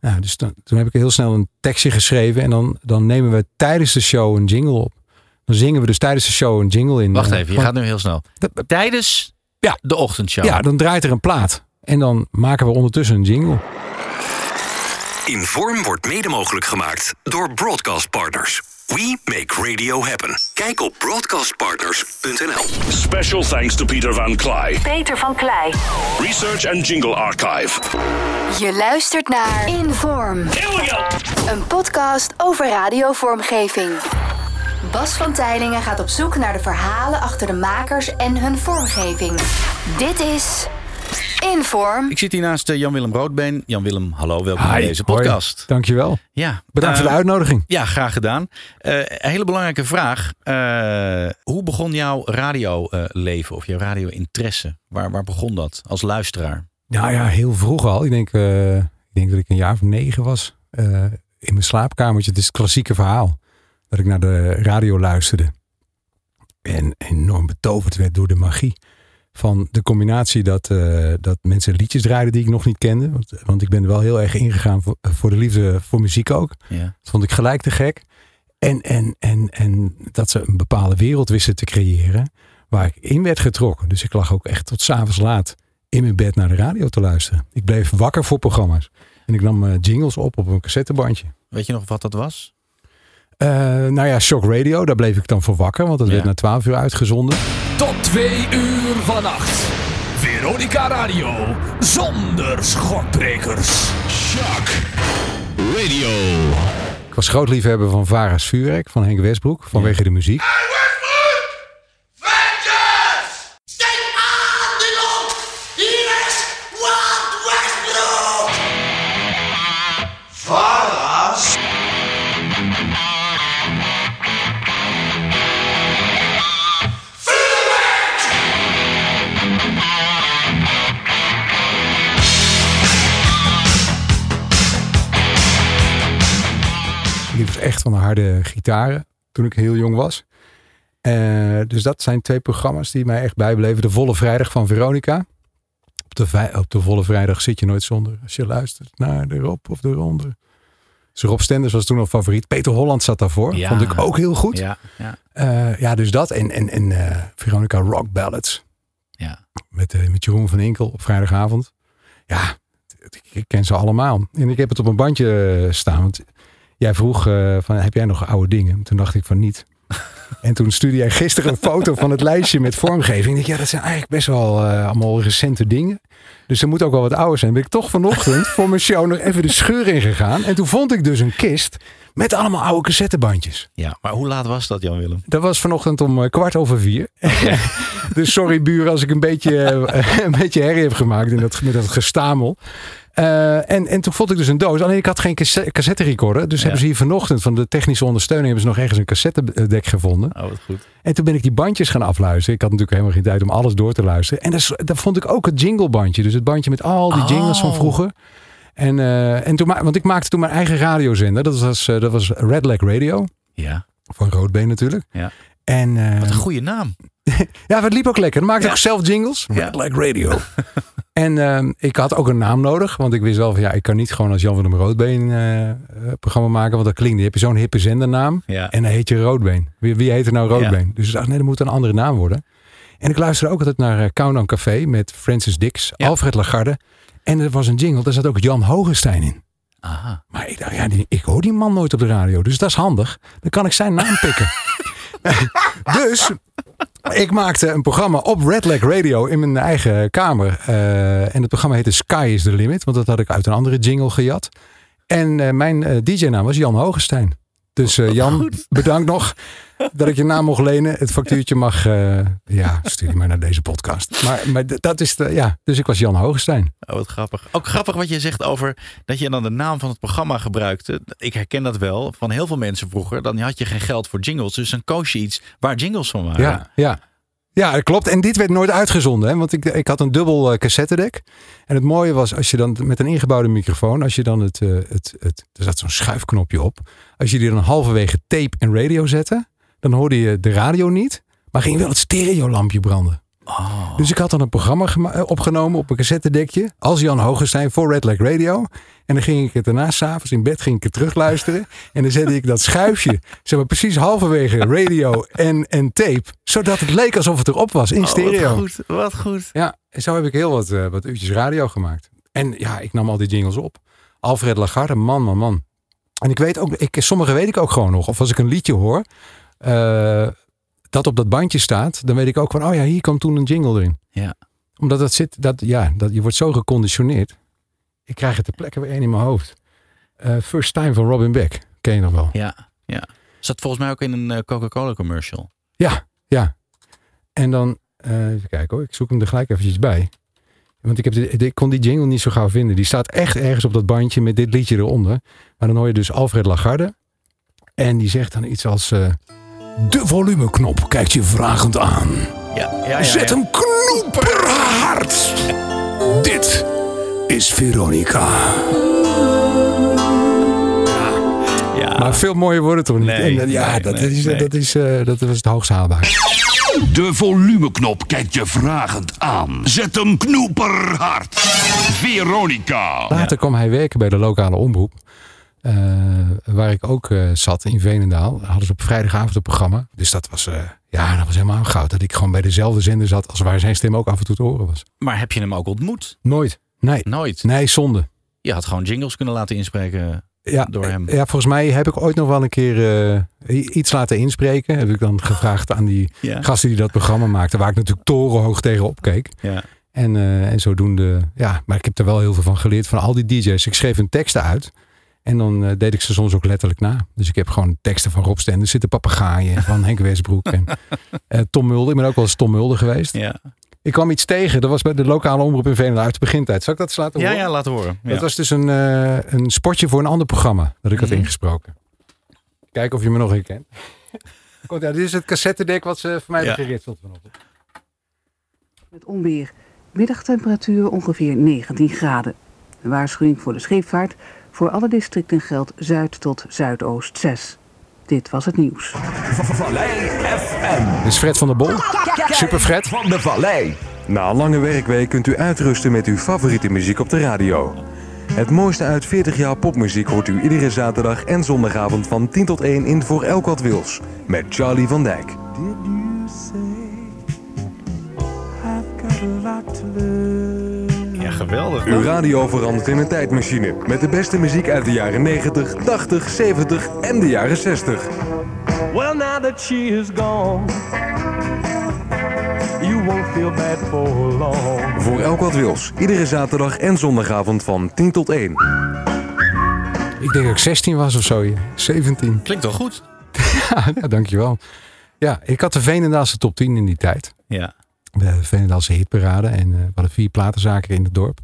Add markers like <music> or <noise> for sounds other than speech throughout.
Nou, dus dan, toen heb ik heel snel een tekstje geschreven. En dan, dan nemen we tijdens de show een jingle op. Dan zingen we dus tijdens de show een jingle in. Wacht eh, even, je van- gaat nu heel snel. Tijdens Ja. de ochtendshow. Ja, dan draait er een plaat. En dan maken we ondertussen een jingle. Inform wordt mede mogelijk gemaakt door Broadcast Partners. We make radio happen. Kijk op broadcastpartners.nl. Special thanks to Peter Van Klei, Peter van Klei. Research and Jingle Archive. Je luistert naar Inform. Een podcast over radiovormgeving. Bas van Tijlingen gaat op zoek naar de verhalen achter de makers en hun vormgeving. Dit is Inform. Ik zit hier naast eh, Jan-Willem Roodbeen. Jan-Willem, hallo, welkom bij deze hoi. podcast. Dankjewel. Ja, Bedankt eh, voor de uitnodiging. Ja, graag gedaan. Eh, een hele belangrijke vraag. Eh, hoe begon jouw radioleven of jouw radio-interesse? Waar, waar begon dat als luisteraar? Nou ja, heel vroeg al. Ik denk, eh, ik denk dat ik een jaar of negen was. eh, in mijn slaapkamertje. Het is het klassieke verhaal. Dat ik naar de radio luisterde. En enorm betoverd werd door de magie. Van de combinatie dat, eh, dat mensen liedjes draaiden die ik nog niet kende. Want, want ik ben wel heel erg ingegaan voor, voor de liefde voor muziek ook. Ja. Dat vond ik gelijk te gek. En, en, en, en dat ze een bepaalde wereld wisten te creëren waar ik in werd getrokken. Dus ik lag ook echt tot s'avonds laat in mijn bed naar de radio te luisteren. Ik bleef wakker voor programma's. En ik nam eh, jingles op op een cassettebandje. Weet je nog wat dat was? Eh, nou ja, Shock Radio, daar bleef ik dan voor wakker. Want dat Ja. werd na 12 uur uitgezonden. Tot twee uur vannacht. Veronica Radio. Zonder schokbrekers. Shock. Radio. Ik was groot liefhebber van Vara's Vuurwerk van Henk Westbroek. Vanwege de muziek. Echt van de harde gitaren toen ik heel jong was. Eh, dus dat zijn twee programma's die mij echt bijbleven. De Volle Vrijdag van Veronica. Op de, op de Volle Vrijdag zit je nooit zonder. Als je luistert naar de Rob of de Ronde. Dus Rob Stenders was toen al favoriet. Peter Holland zat daarvoor. Ja. Vond ik ook heel goed. Ja, ja, Eh, ja, dus dat. En, en, en eh, Veronica Rock Ballads. ja. Met, met Jeroen van Inkel op vrijdagavond. Ja, ik, ken ze allemaal. En ik heb het op een bandje staan. Want jij vroeg eh, van, heb jij nog oude dingen? Toen dacht ik van niet. <laughs> En toen stuurde jij gisteren een foto van het lijstje met vormgeving. Ik dacht, ja, dat zijn eigenlijk best wel eh, allemaal recente dingen. Dus er moet ook wel wat ouder zijn. Ben ik toch vanochtend voor mijn show nog even de scheur in gegaan. En toen vond ik dus een kist met allemaal oude cassettebandjes. ja. Maar hoe laat was dat, Jan-Willem? Dat was vanochtend om eh, kwart over vier. <laughs> dus sorry buren als ik een beetje, <laughs> een beetje herrie heb gemaakt in dat, met dat gestamel. Eh, en, en toen vond ik dus een doos. Alleen ik had geen cassette, recorder. Dus hebben ze hier vanochtend van de technische ondersteuning... hebben ze nog ergens een cassettedek gevonden. Oh, wat goed. En toen ben ik die bandjes gaan afluisteren. Ik had natuurlijk helemaal geen tijd om alles door te luisteren. En dat vond ik ook het jinglebandje. Dus het bandje met al die jingles van Oh. vroeger. En, eh, en toen, want ik maakte toen mijn eigen radiozender. Dat was, eh, dat was Red Leg Radio. Ja, Van Roodbeen natuurlijk. Ja. En, wat een goede naam. <laughs> ja, het liep ook lekker. Dan maakte ik Ja. ook zelf jingles. Ja. Red Leg Radio. <laughs> en ehm, ik had ook een naam nodig. Want ik wist wel van ja, ik kan niet gewoon als Jan van der Roodbeen eh, programma maken. Want dat klinkt niet. Heb je zo'n hippe zendernaam. Ja. En dan heet je Roodbeen. Wie, wie heet er nou Roodbeen? Dus ik dacht, nee, dat moet een andere naam worden. En ik luisterde ook altijd naar eh, Countdown Café met Francis Dix, Ja. Alfred Lagarde. En er was een jingle, daar zat ook Jan Hogestein in. Aha. Maar ik dacht, ja, die, ik hoor die man nooit op de radio. Dus dat is handig. Dan kan ik zijn naam pikken. <laughs> <laughs> dus ik maakte een programma op Red Leg Radio in mijn eigen kamer. Eh, en het programma heette Sky is the Limit. Want dat had ik uit een andere jingle gejat. En eh, mijn eh, DJ-naam was Jan Hogestein. Dus eh, Jan, bedankt nog dat ik je naam mocht lenen. Het factuurtje mag, eh, ja, stuur je maar naar deze podcast. Maar, maar dat is de, ja, dus ik was Jan Hogestein. Oh, wat grappig. Ook grappig wat je zegt over dat je dan de naam van het programma gebruikte. Ik herken dat wel van heel veel mensen vroeger. Dan had je geen geld voor jingles. Dus dan koos je iets waar jingles van waren. Ja, ja. Ja, dat klopt. En dit werd nooit uitgezonden. Hè? Want ik, ik had een dubbel eh, cassettedek. En het mooie was, als je dan met een ingebouwde microfoon, als je dan het, eh, het, het er zat zo'n schuifknopje op. Als je die dan halverwege tape en radio zette, dan hoorde je de radio niet. Maar ging wel het stereolampje branden. Dus ik had dan een programma eh, opgenomen op een cassettedekje. Als Jan Hogestein voor Red Radio. En dan ging ik het daarna s'avonds in bed ging ik het terugluisteren. <laughs> En dan zette ik dat schuifje, zeg maar precies halverwege radio en, en tape. Zodat het leek alsof het erop was in Oh, stereo. wat goed, wat goed. Ja, en zo heb ik heel wat, eh, wat uurtjes radio gemaakt. En ja, ik nam al die jingles op. Alfred Lagarde, man, man, man. En ik weet ook, ik, sommige weet ik ook gewoon nog. Of als ik een liedje hoor, eh, dat op dat bandje staat, dan weet ik ook van, oh ja, hier kwam toen een jingle erin. Ja. Omdat dat zit, dat, ja, dat, je wordt zo geconditioneerd. Ik krijg het ter plekke weer één in mijn hoofd. Eh, First Time van Robin Beck, ken je nog wel? Ja, ja. Zat volgens mij ook in een eh, Coca-Cola commercial. Ja, ja. En dan, eh, even kijken hoor, ik zoek hem er gelijk eventjes bij. Want ik, heb de, ik kon die jingle niet zo gauw vinden. Die staat echt ergens op dat bandje met dit liedje eronder. Maar dan hoor je dus Alfred Lagarde. En die zegt dan iets als... de volumeknop kijkt je vragend aan. Ja, ja, ja. Zet hem knoeperhard. Dit is Veronica. Ja. Maar veel mooier wordt het toch niet? Nee, En, eh, ja, nee, dat, nee, is, nee. Dat, is, eh, dat was het hoogst haalbaar. De volumeknop kijkt je vragend aan. Zet hem knoeperhard. Veronica. Later kwam hij werken bij de lokale omroep. eh, waar ik ook eh, zat in Veenendaal. Hadden ze op vrijdagavond een programma. Dus dat was, eh, ja, dat was helemaal goud. Dat ik gewoon bij dezelfde zender zat als waar zijn stem ook af en toe te horen was. Maar heb je hem ook ontmoet? Nooit. Nee. Nooit. Nee, zonde. Je had gewoon jingles kunnen laten inspreken Ja, door hem. ja, volgens mij heb ik ooit nog wel een keer eh, iets laten inspreken. Heb ik dan gevraagd aan die Ja. gasten die dat programma maakten. Waar ik natuurlijk torenhoog tegenop keek. Ja. En, eh, en zodoende, ja, maar ik heb er wel heel veel van geleerd van al die DJ's. Ik schreef hun teksten uit en dan eh, deed ik ze soms ook letterlijk na. Dus ik heb gewoon teksten van Rob Stender zitten papegaaien van Henk Westbroek en <laughs> Tom Mulder. Ik ben ook wel eens Tom Mulder geweest. Ja. Ik kwam iets tegen, dat was bij de lokale omroep in Veenendaal uit de begintijd. Zal ik dat eens laten Ja, horen? ja, laten horen. Ja. Dat was dus een, eh, een spotje voor een ander programma dat ik had Mhm. ingesproken. Kijken of je me nog herkent. <laughs> Komt, ja, dit is het cassettedek wat ze voor mij Ja. hebben geritseld vanochtend. Met onweer. Middagtemperatuur ongeveer 19 graden. Een waarschuwing voor de scheepvaart. Voor alle districten geldt zuid tot zuidoost 6. Dit was het nieuws. Vallei FM. Dit is Fred van der Bol. Super Fred. Van de Vallei. Na een lange werkweek kunt u uitrusten met uw favoriete muziek op de radio. Het mooiste uit 40 jaar popmuziek hoort u iedere zaterdag en zondagavond van 10 tot 1 in Voor Elk Wat Wils. Met Charlie van Dijk. Geweldig. Uw radio verandert in een tijdmachine. Met de beste muziek uit de jaren 90, 80, 70 en de jaren 60. Well, now that she is gone, you won't feel bad for long. Voor Elk Wat Wils. Iedere zaterdag en zondagavond van 10 tot 1. Ik denk dat ik 16 was of zo. ja. 17. <laughs> Klinkt wel goed. ja, dankjewel. Ja, ik had de Veenendaalse top 10 in die tijd. Ja. De Veenendaalse hitparade. En eh, we hadden vier platenzaken in het dorp.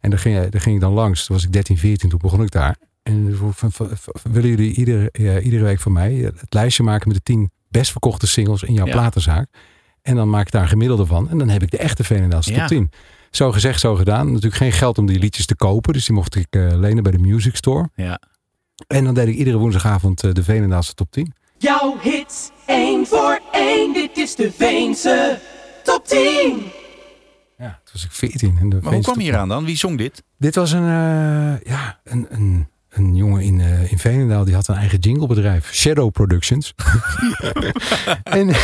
En daar ging, daar ging ik dan langs. Toen was ik 13, 14. Toen begon ik daar. En van, van- van- willen jullie iedere, eh, iedere week van mij het lijstje maken met de 10 best verkochte singles in jouw Ja. platenzaak. En dan maak ik daar een gemiddelde van. En dan heb ik de echte Veenendaalse Ja. top 10. Zo gezegd, zo gedaan. Natuurlijk geen geld om die liedjes te kopen. Dus die mocht ik eh, lenen bij de Music Store. Ja. En dan deed ik iedere woensdagavond eh, de Veenendaalse top 10. Jouw hits, één voor één, dit is de Veense top 10. Ja, toen was ik 14. En de Maar hoe kwam je hier aan dan? Wie zong dit? Dit was een, eh, ja, een, een, een jongen in, eh in Veenendaal. Die had een eigen jinglebedrijf. Shadow Productions. <laughs> en,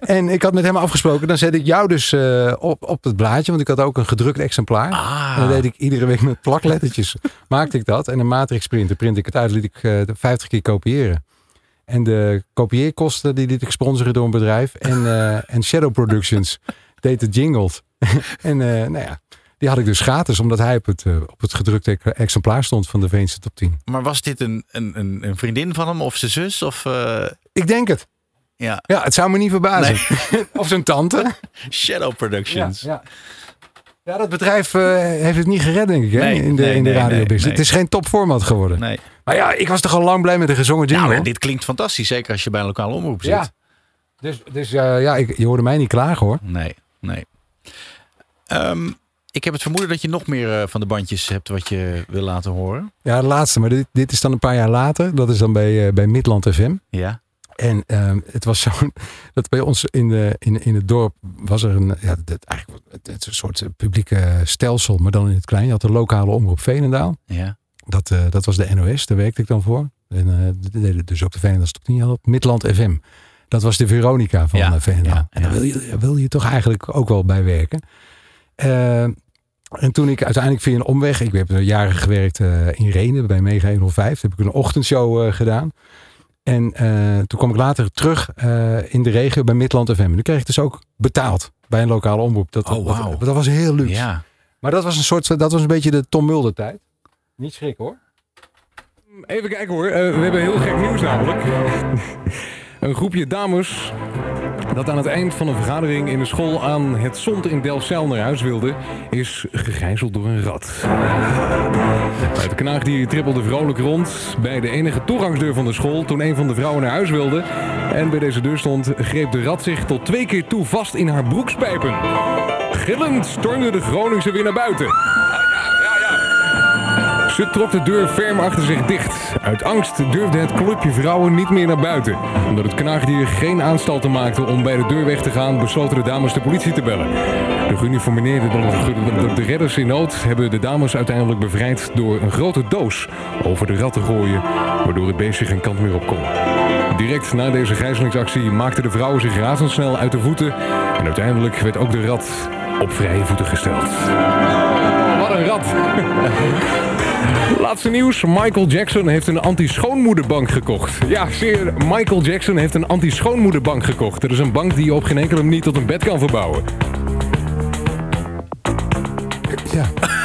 en ik had met hem afgesproken. Dan zet ik jou dus eh, op, op het blaadje. Want ik had ook een gedrukt exemplaar. Ah. En dan deed ik iedere week met plaklettertjes. maakte ik dat. En een matrix printer print ik het uit. Liet ik eh, 50 keer kopiëren. En de kopieerkosten die liet ik sponsoren door een bedrijf. En, eh, en Shadow Productions <laughs> deed de jingles. <laughs> en eh, nou ja, die had ik dus gratis. Omdat hij op het, eh, op het gedrukte exemplaar stond van de Veense top 10. Maar was dit een, een, een, een vriendin van hem of zijn zus? Of, Ik denk het. ja, Ja, het zou me niet verbazen. <laughs> of zijn tante. Shadow Productions. ja. ja, dat bedrijf eh, heeft het niet gered, denk ik, hè? Nee, in de, nee, in de nee, radiobusiness. nee, Het is geen topformat geworden. Nee. Maar ja, ik was toch al lang blij met de gezongen jingle. Nou, dit klinkt fantastisch. Zeker als je bij een lokale omroep zit. ja. Dus, dus ja, ik, je hoorde mij niet klagen hoor. Nee, nee. Ehm, ik heb het vermoeden dat je nog meer eh, van de bandjes hebt wat je wil laten horen. Ja, de laatste. Maar dit, dit is dan een paar jaar later. Dat is dan bij, eh, bij Midland FM. Ja. En ehm, het was <laughs> zo dat bij ons in, de, in, in het dorp was er een, ja, het, eigenlijk, het, een soort publieke stelsel, maar dan in het klein. Je had de lokale omroep Veenendaal. Ja. Dat, eh, dat was de NOS, daar werkte ik dan voor. En eh, dat deden dus ook de Veenendaal Top 10 op Midland FM. Dat was de Veronica van Ja, Veenendaal. ja, en daar wil je, wil je toch eigenlijk ook wel bij werken. Eh, en toen ik uiteindelijk via een omweg, ik heb jaren gewerkt eh, in Renen bij Mega 105, heb ik een ochtendshow eh, gedaan. En eh, toen kwam ik later terug eh, in de regio bij Midland FM. En toen kreeg ik dus ook betaald bij een lokale omroep. Dat, Oh, wauw. dat, dat was heel luxe. Ja. Maar dat was een soort, dat was een beetje de Tom Mulder tijd. Niet schrikken hoor. Even kijken hoor, Eh, we hebben heel gek nieuws namelijk. <laughs> Een groepje dames dat aan het eind van een vergadering in de school aan het Zond in Delfzijl naar huis wilde, is gegijzeld door een rat. Het knaagdier trippelde vrolijk rond bij de enige toegangsdeur van de school toen een van de vrouwen naar huis wilde. En bij deze deur stond, greep de rat zich tot twee keer toe vast in haar broekspijpen. Gillend stormde de Groningse weer naar buiten. Ze trok de deur ferm achter zich dicht. Uit angst durfde het clubje vrouwen niet meer naar buiten. Omdat het knaagdier geen aanstalten maakte om bij de deur weg te gaan, besloten de dames de politie te bellen. De geuniformeerde de, de redders in nood hebben de dames uiteindelijk bevrijd door een grote doos over de rat te gooien, waardoor het beestje geen kant meer op kon. Direct na deze gijzelingsactie maakten de vrouwen zich razendsnel uit de voeten en uiteindelijk werd ook de rat op vrije voeten gesteld. Wat een rat! <laughs> Laatste nieuws. Michael Jackson heeft een anti-schoonmoederbank gekocht. Ja, zeer. Michael Jackson heeft een anti-schoonmoederbank gekocht. Dat is een bank die je op geen enkele manier tot een bed kan verbouwen. Ja. <laughs>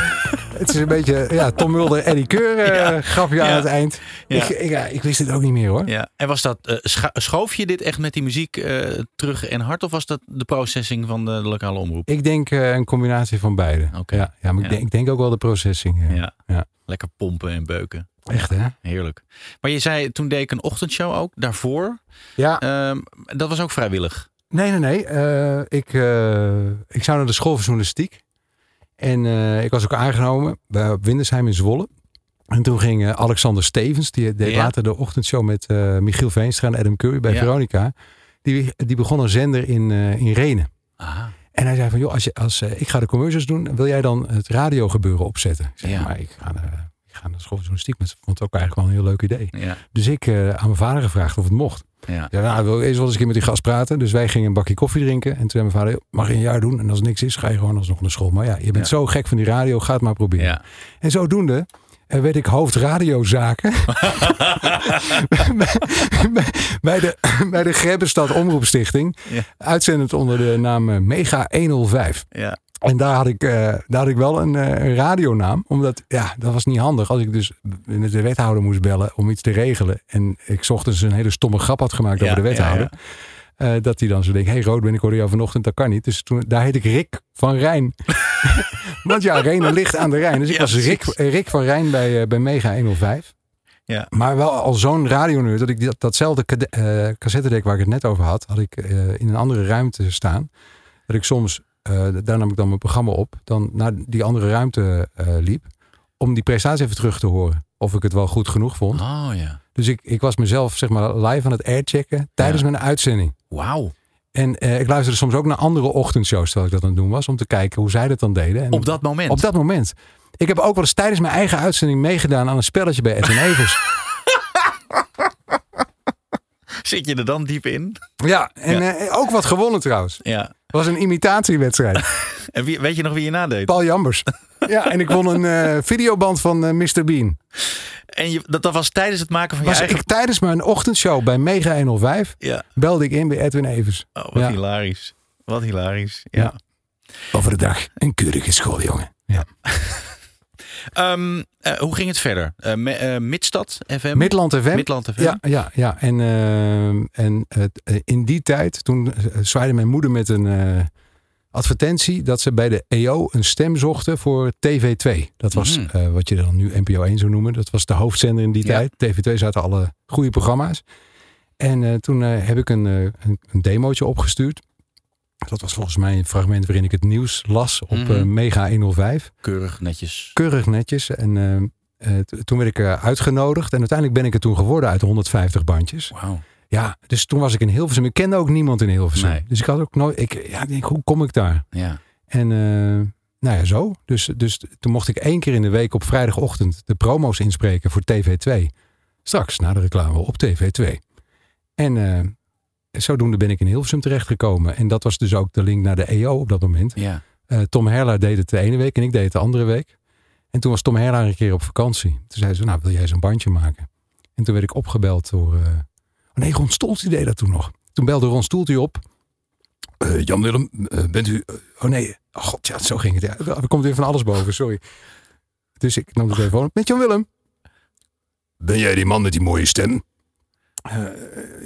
Het is een beetje ja, Tom Mulder, Eddie Keur eh, Ja. grapje aan het eind. Ik, ik, ik wist het ook niet meer hoor. Ja. En was dat, eh, schoof je dit echt met die muziek eh, terug en hard? Of was dat de processing van de, lokale omroep? Ik denk een combinatie van beide. Oké. Ja, ja, maar. Ik, denk, ik denk ook wel de processing. Ja. Lekker pompen en beuken. Echt hè? Heerlijk. Maar je zei, toen deed ik een ochtendshow ook, daarvoor. Ja. Ehm, dat was ook vrijwillig. Nee, nee, nee. Ik, ik zou naar de school voor journalistiek. En eh, ik was ook aangenomen bij op Windersheim in Zwolle. En toen ging eh, Alexander Stevens, die deed Ja. later de ochtendshow met eh, Michiel Veenstra en Adam Curry bij Ja. Veronica. Die, die begon een zender in, in Renen. Ah. En hij zei van, joh, als je, als, ik ga de commercials doen, wil jij dan het radiogebeuren opzetten? Ik zei, Ja. maar ik ga, ga naar de school journalistiek. Maar ze vond het ook eigenlijk wel een heel leuk idee. Ja. Dus ik eh, aan mijn vader gevraagd of het mocht. Ja. Ja, nou, wil eerst wel eens een keer met die gast praten. Dus wij gingen een bakje koffie drinken. En toen zei mijn vader, "Joh, mag je een jaar doen? En als er niks is, ga je gewoon alsnog naar school. Maar ja, je bent Ja. zo gek van die radio, ga het maar proberen. Ja. En zodoende eh, werd ik hoofd radiozaken bij, <laughs> bij de, bij de Grebbenstad Omroepstichting. Ja. Uitzendend onder de naam eh, Mega 105. Ja. En daar had ik, eh, daar had ik wel een, eh, een radionaam. Omdat, ja, dat was niet handig. Als ik dus met de wethouder moest bellen om iets te regelen. En ik ochtends een hele stomme grap had gemaakt Ja, over de ja, wethouder. eh, dat hij dan zo denkt, hey Rood, ben ik hoorde jou vanochtend, dat kan niet. Dus toen, daar heet ik Rick van Rijn. <laughs> Want ja, Renen ligt aan de Rijn. Dus ik was Rick, Rick van Rijn bij, bij Mega 105. Ja. Maar wel al zo'n radioneur dat ik dat, datzelfde eh, cassettedek waar ik het net over had, had ik in een andere ruimte staan. Dat ik soms, eh, daar nam ik dan mijn programma op, dan naar die andere ruimte eh, liep. Om die prestatie even terug te horen. Of ik het wel goed genoeg vond. Oh ja. Dus ik, ik was mezelf zeg maar live aan het airchecken tijdens Ja. mijn uitzending. Wauw. En eh, ik luisterde soms ook naar andere ochtendshows terwijl ik dat aan het doen was. Om te kijken hoe zij dat dan deden. En Op dat moment. op dat moment. Ik heb ook wel eens tijdens mijn eigen uitzending meegedaan aan een spelletje bij Edwin Evers. <laughs> <laughs> Zit je er dan diep in? Ja, en ook wat gewonnen trouwens. Ja. Het was een imitatiewedstrijd. <laughs> En wie, weet je nog wie je nadeed? Paul Jambers. <laughs> Ja, en ik won een eh, videoband van eh, Mr. Bean. En je, dat, dat was tijdens het maken van je Was eigen... ik tijdens mijn ochtendshow bij Mega 105 Ja. belde ik in bij Edwin Evers. Oh, wat Ja. hilarisch. Wat hilarisch. Ja. Ja. Over de dag. Een keurige schooljongen. Ja. <laughs> Ehm, eh, hoe ging het verder? Eh, me- eh, Midstad FM? Midland FM. Midland FM? Ja, ja, ja. En, eh, en eh, in die tijd, toen eh, zwaaide mijn moeder met een eh, advertentie dat ze bij de EO een stem zochten voor TV2. Dat was Mhm. eh, wat je dan nu NPO 1 zou noemen. Dat was de hoofdzender in die Ja. tijd. TV2 zaten alle goede programma's. En eh, toen eh, heb ik een, eh, een, een demootje opgestuurd. Dat was volgens mij een fragment waarin ik het nieuws las op eh, Mega 105 Keurig, netjes. keurig netjes. En eh, eh, toen werd ik uitgenodigd. En uiteindelijk ben ik er toen geworden uit de 150 bandjes. Wauw. Ja, dus toen was ik in Hilversum. Ik kende ook niemand in Hilversum. Nee. Dus ik had ook nooit... Ik, ja, ik denk, hoe kom ik daar? Ja. En nou ja, zo. Dus, dus toen mocht ik één keer in de week op vrijdagochtend de promo's inspreken voor TV2. Straks na de reclame op TV2. En zodoende ben ik in Hilversum terechtgekomen. En dat was dus ook de link naar de EO op dat moment. Ja. Eh, Tom Herlaar deed het de ene week en ik deed het de andere week. En toen was Tom Herlaar een keer op vakantie. Toen zei ze, nou wil jij zo'n bandje maken? En toen werd ik opgebeld door... eh, oh nee, Ron Stoeltje deed dat toen nog. Toen belde Ron Stoeltje op. Eh, Jan Willem, bent u... oh nee, oh god, ja, zo ging het. Ja, er komt weer van alles boven, sorry. Dus ik nam de telefoon op. Met Jan Willem. Ben jij die man met die mooie stem? Eh,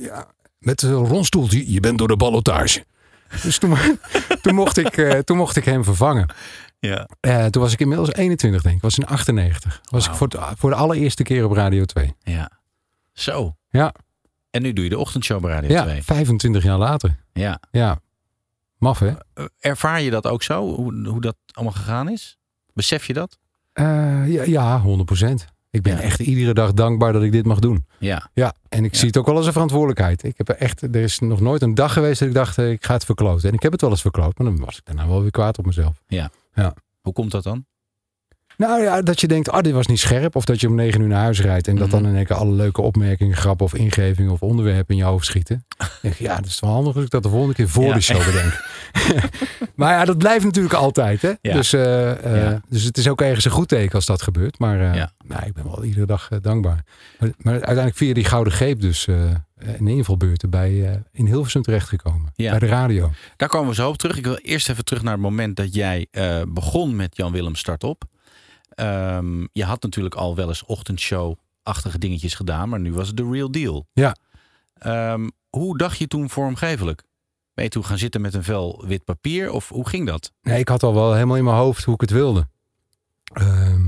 ja, met uh, Ron Stoeltje. Je bent door de ballotage. Dus toen, <laughs> toen, mocht ik, eh, toen mocht ik hem vervangen. Ja. Eh, toen was ik inmiddels 21, denk ik. was in 98. Was ik voor, het- voor de allereerste keer op Radio 2. Ja. Zo. Ja. En nu doe je de ochtendshow bij Radio Ja, 2. 25 jaar later. Ja. Ja. Maf, hè? Eh, Ervaar je dat ook zo? Hoe, hoe dat allemaal gegaan is? Besef je dat? Ja, ja, 100 Ik ben Ja. echt iedere dag dankbaar dat ik dit mag doen. Ja. Ja, en ik Ja. zie het ook wel als een verantwoordelijkheid. Ik heb er echt, er is nog nooit een dag geweest dat ik dacht, eh, ik ga het verkloten. En ik heb het wel eens verkloot, maar dan was ik daarna wel weer kwaad op mezelf. Ja. Ja. Hoe komt dat dan? Nou ja, dat je denkt, ah, dit was niet scherp. Of dat je om negen uur naar huis rijdt. En dat Mhm. dan in één keer alle leuke opmerkingen, grappen of ingevingen of onderwerpen in je hoofd schieten. <laughs> Dan denk je, ja, dat is wel handig als ik dat de volgende keer voor Ja. de show bedenk. <laughs> <laughs> maar ja, dat blijft natuurlijk altijd. Hè? Ja. Dus, eh, eh, Ja. dus het is ook ergens een goed teken als dat gebeurt. Maar Ja. nou, ik ben wel iedere dag dankbaar. Maar, maar uiteindelijk via die gouden greep dus een invalbeurten bij eh, in Hilversum terechtgekomen. Ja. Bij de radio. Daar komen we zo op terug. Ik wil eerst even terug naar het moment dat jij begon met Jan Willem Startop. Ehm, je had natuurlijk al wel eens ochtendshow-achtige dingetjes gedaan, maar nu was het de real deal. Ja. Ehm, hoe dacht je toen vormgevelijk? Ben je toen gaan zitten met een vel wit papier of hoe ging dat? Nee, ik had al wel helemaal in mijn hoofd hoe ik het wilde. Ehm,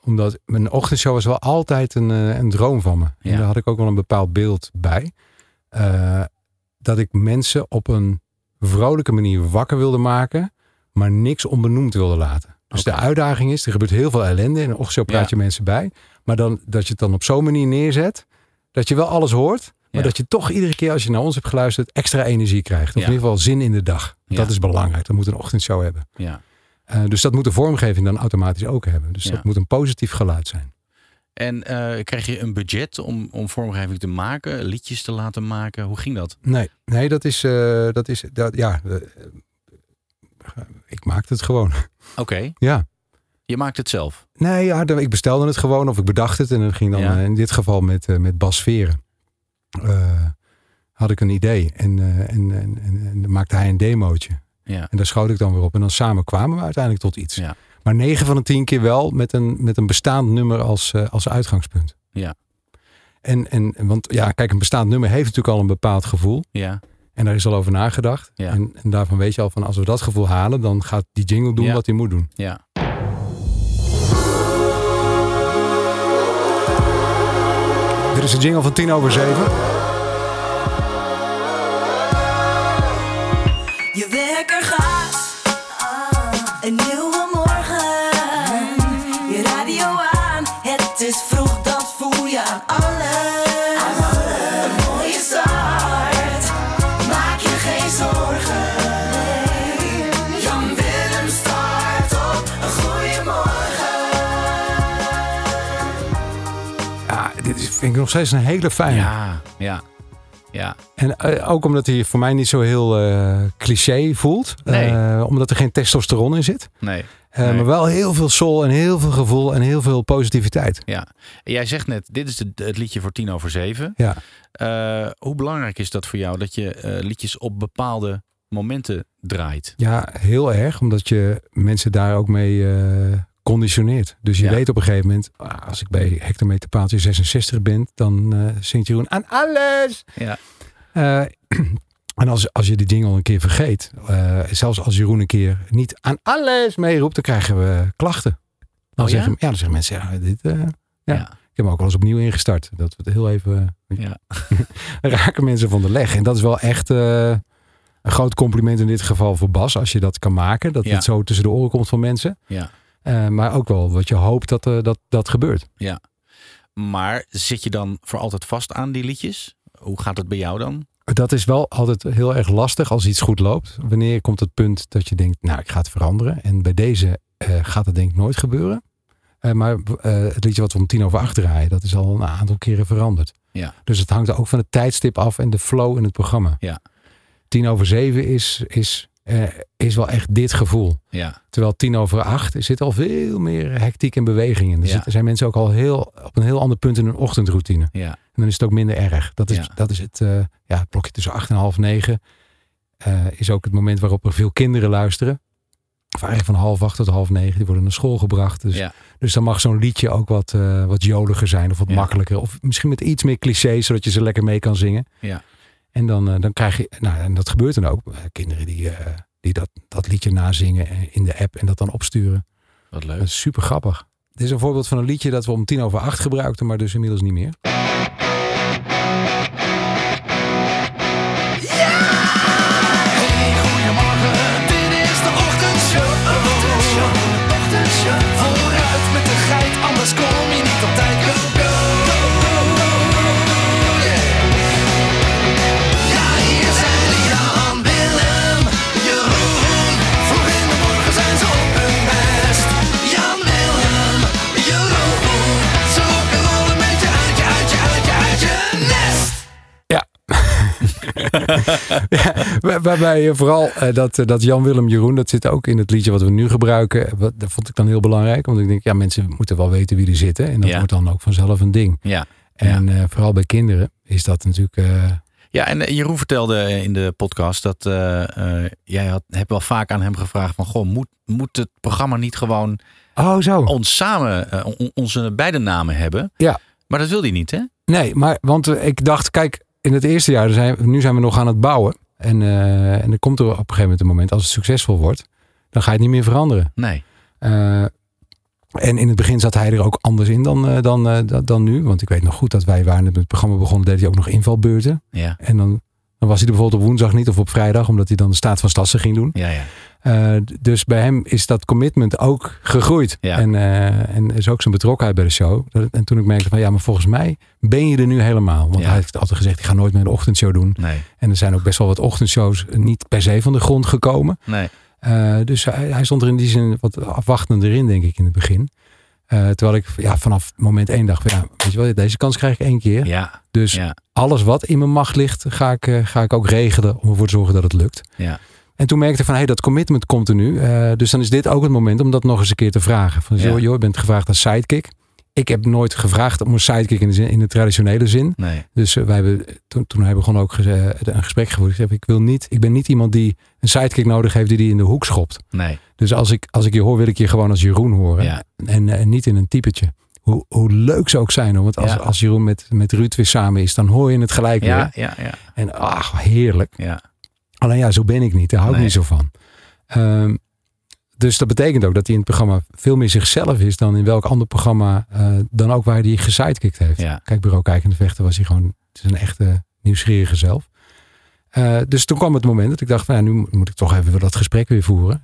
omdat mijn ochtendshow was wel altijd een, eh, een droom van me. Ja. En daar had ik ook wel een bepaald beeld bij. Eh, dat ik mensen op een vrolijke manier wakker wilde maken, maar niks onbenoemd wilde laten. Dus de uitdaging is, er gebeurt heel veel ellende. In een ochtendshow praat Ja. je mensen bij. Maar dan, dat je het dan op zo'n manier neerzet, dat je wel alles hoort. Maar Ja. dat je toch iedere keer als je naar ons hebt geluisterd, extra energie krijgt. Of Ja. in ieder geval zin in de dag. Dat is belangrijk. Dat moet een ochtendshow hebben. Ja. Eh, dus dat moet de vormgeving dan automatisch ook hebben. Dus dat moet een positief geluid zijn. En eh, kreeg je een budget om, om vormgeving te maken, liedjes te laten maken? Hoe ging dat? Nee, nee dat is, eh, dat is dat, ja, ik maakte het gewoon. Oké, ja. je maakt het zelf. Nee, ja, ik bestelde het gewoon of ik bedacht het. En dan ging dan Ja. eh, in dit geval met, eh, met Bas Veren. eh, had ik een idee. En, en, en, en, maakte hij een demootje. Ja. En daar schoot ik dan weer op. En dan samen kwamen we uiteindelijk tot iets. Ja. Maar 9 van de 10 keer wel met een, met een bestaand nummer als, als uitgangspunt. Ja. En, en, want ja, kijk, een bestaand nummer heeft natuurlijk al een bepaald gevoel. Ja. En daar is al over nagedacht. Ja. En, en daarvan weet je al van als we dat gevoel halen, dan gaat die jingle doen Ja. wat hij moet doen. Ja. Dit is de jingle van 10 over 7. Vind ik nog steeds een hele fijne. Ja, ja, ja. En eh, ook omdat hij voor mij niet zo heel eh, cliché voelt. Nee. Eh, omdat er geen testosteron in zit. Nee. Nee. Maar wel heel veel soul en heel veel gevoel en heel veel positiviteit. Ja. En jij zegt net, dit is de, het liedje voor tien over zeven. Ja. Hoe belangrijk is dat voor jou dat je liedjes op bepaalde momenten draait? Ja, heel erg. Omdat je mensen daar ook mee conditioneert. Dus je Ja. weet op een gegeven moment, ah, als ik bij hectometerpaaltje 66 ben, dan eh zingt Jeroen aan alles. Ja. Eh, <clears throat> en als, als je die jingle een keer vergeet, eh, zelfs als Jeroen een keer niet aan alles meeroept, dan krijgen we klachten. Dan Oh zeggen, ja? dan zeggen mensen, ja, dit, ja. Ja. Ik heb hem ook wel eens opnieuw ingestart. Dat we het heel even Ja. <laughs> raken mensen van de leg. En dat is wel echt een groot compliment in dit geval voor Bas. Als je dat kan maken. Dat Ja. het zo tussen de oren komt van mensen. Ja. Eh, maar ook wel wat je hoopt dat eh, dat, dat gebeurt. Ja. Maar zit je dan voor altijd vast aan die liedjes? Hoe gaat het bij jou dan? dat is wel altijd heel erg lastig als iets goed loopt. Wanneer komt het punt dat je denkt, nou, ik ga het veranderen. En bij deze eh, gaat het denk ik nooit gebeuren. Maar het liedje wat we om tien over acht draaien, dat is al een aantal keren veranderd. Ja. Dus het hangt ook van het tijdstip af en de flow in het programma. Ja. Tien over zeven is, is, eh, is wel echt dit gevoel. Ja. Terwijl tien over acht er zit al veel meer hectiek en beweging in. Er Ja. zijn mensen ook al heel, op een heel ander punt in hun ochtendroutine. Ja. En dan is het ook minder erg. Dat is, Ja. dat is het, eh, ja, het blokje tussen acht en half negen. eh, is ook het moment waarop er veel kinderen luisteren. Of eigenlijk van half acht tot half negen. Die worden naar school gebracht. Dus, Ja. dus dan mag zo'n liedje ook wat, wat joliger zijn. Of wat makkelijker. Of misschien met iets meer clichés. Zodat je ze lekker mee kan zingen. Ja. En dan, eh, dan krijg je, nou, en dat gebeurt dan ook. Eh, kinderen die, eh, die dat, dat liedje nazingen in de app en dat dan opsturen. Wat Dat leuk. is super grappig. Dit is een voorbeeld van een liedje dat we om tien over acht gebruikten, maar dus inmiddels niet meer. <laughs> ja waar- waarbij eh, vooral eh, dat, eh, dat Jan Willem Jeroen, dat zit ook in het liedje wat we nu gebruiken. Wat, dat vond ik dan heel belangrijk. Want ik denk, ja, mensen moeten wel weten wie er zitten. En dat Ja. wordt dan ook vanzelf een ding. Ja. En eh, vooral bij kinderen is dat natuurlijk. Ja, en Jeroen vertelde in de podcast dat jij had, hebt wel vaak aan hem gevraagd van, goh, moet, moet het programma niet gewoon oh, zo. ons samen, on- onze beide namen hebben? Ja. Maar dat wil hij niet, hè? Nee, maar want ik dacht, kijk, in het eerste jaar, zijn, nu zijn we nog aan het bouwen. En, eh, en er komt er op een gegeven moment een moment, als het succesvol wordt, dan ga je het niet meer veranderen. Nee. Eh, en in het begin zat hij er ook anders in dan, eh, dan, dan, dan nu. Want ik weet nog goed dat wij waren met het programma begonnen, deed hij ook nog invalbeurten. Ja. En dan, dan was hij er bijvoorbeeld op woensdag niet of op vrijdag, omdat hij dan de staat van Stassen ging doen. Ja, ja. Eh, dus bij hem is dat commitment ook gegroeid. Ja. En, eh, en is ook zijn betrokkenheid bij de show. En toen ik merkte van ja, maar volgens mij ben je er nu helemaal. Want hij heeft altijd gezegd, ik ga nooit meer een ochtendshow doen. Nee. En er zijn ook best wel wat ochtendshows niet per se van de grond gekomen. Nee. Eh, dus hij, hij stond er in die zin wat afwachtender in, denk ik, in het begin. Eh, terwijl ik ja, vanaf moment één dacht, ja, weet je wel, deze kans krijg ik één keer. Ja. Dus Ja. alles wat in mijn macht ligt, ga ik, eh, ga ik ook regelen om ervoor te zorgen dat het lukt. Ja. En toen merkte ik van, hé, dat commitment komt er nu. Eh, dus dan is dit ook het moment om dat nog eens een keer te vragen. Van, joh, joh, je bent gevraagd als sidekick. Ik heb nooit gevraagd om een sidekick in de, zin, in de traditionele zin. Nee. Dus wij hebben, toen, toen hij begon ook een gesprek gevoerd. Ik zei, ik, wil niet, ik ben niet iemand die een sidekick nodig heeft die die in de hoek schopt. Nee. Dus als ik, als ik je hoor, wil ik je gewoon als Jeroen horen. Ja. En, eh, niet in een typetje. Hoe, hoe leuk ze ook zijn. Hoor. Want als, Ja. als Jeroen met, met Ruud weer samen is, dan hoor je het gelijk Ja, weer. ja, ja. En ach, heerlijk. Ja. Alleen ja, zo ben ik niet. Daar hou ik Nee. niet zo van. Ehm, dus dat betekent ook dat hij in het programma veel meer zichzelf is dan in welk ander programma eh, dan ook waar hij gesidekickt heeft. Ja. Kijk, bureau kijkende vechten was hij gewoon het is een echte nieuwsgierige zelf. Eh, dus toen kwam het moment dat ik dacht, ja, nu moet- ik toch even dat gesprek weer voeren.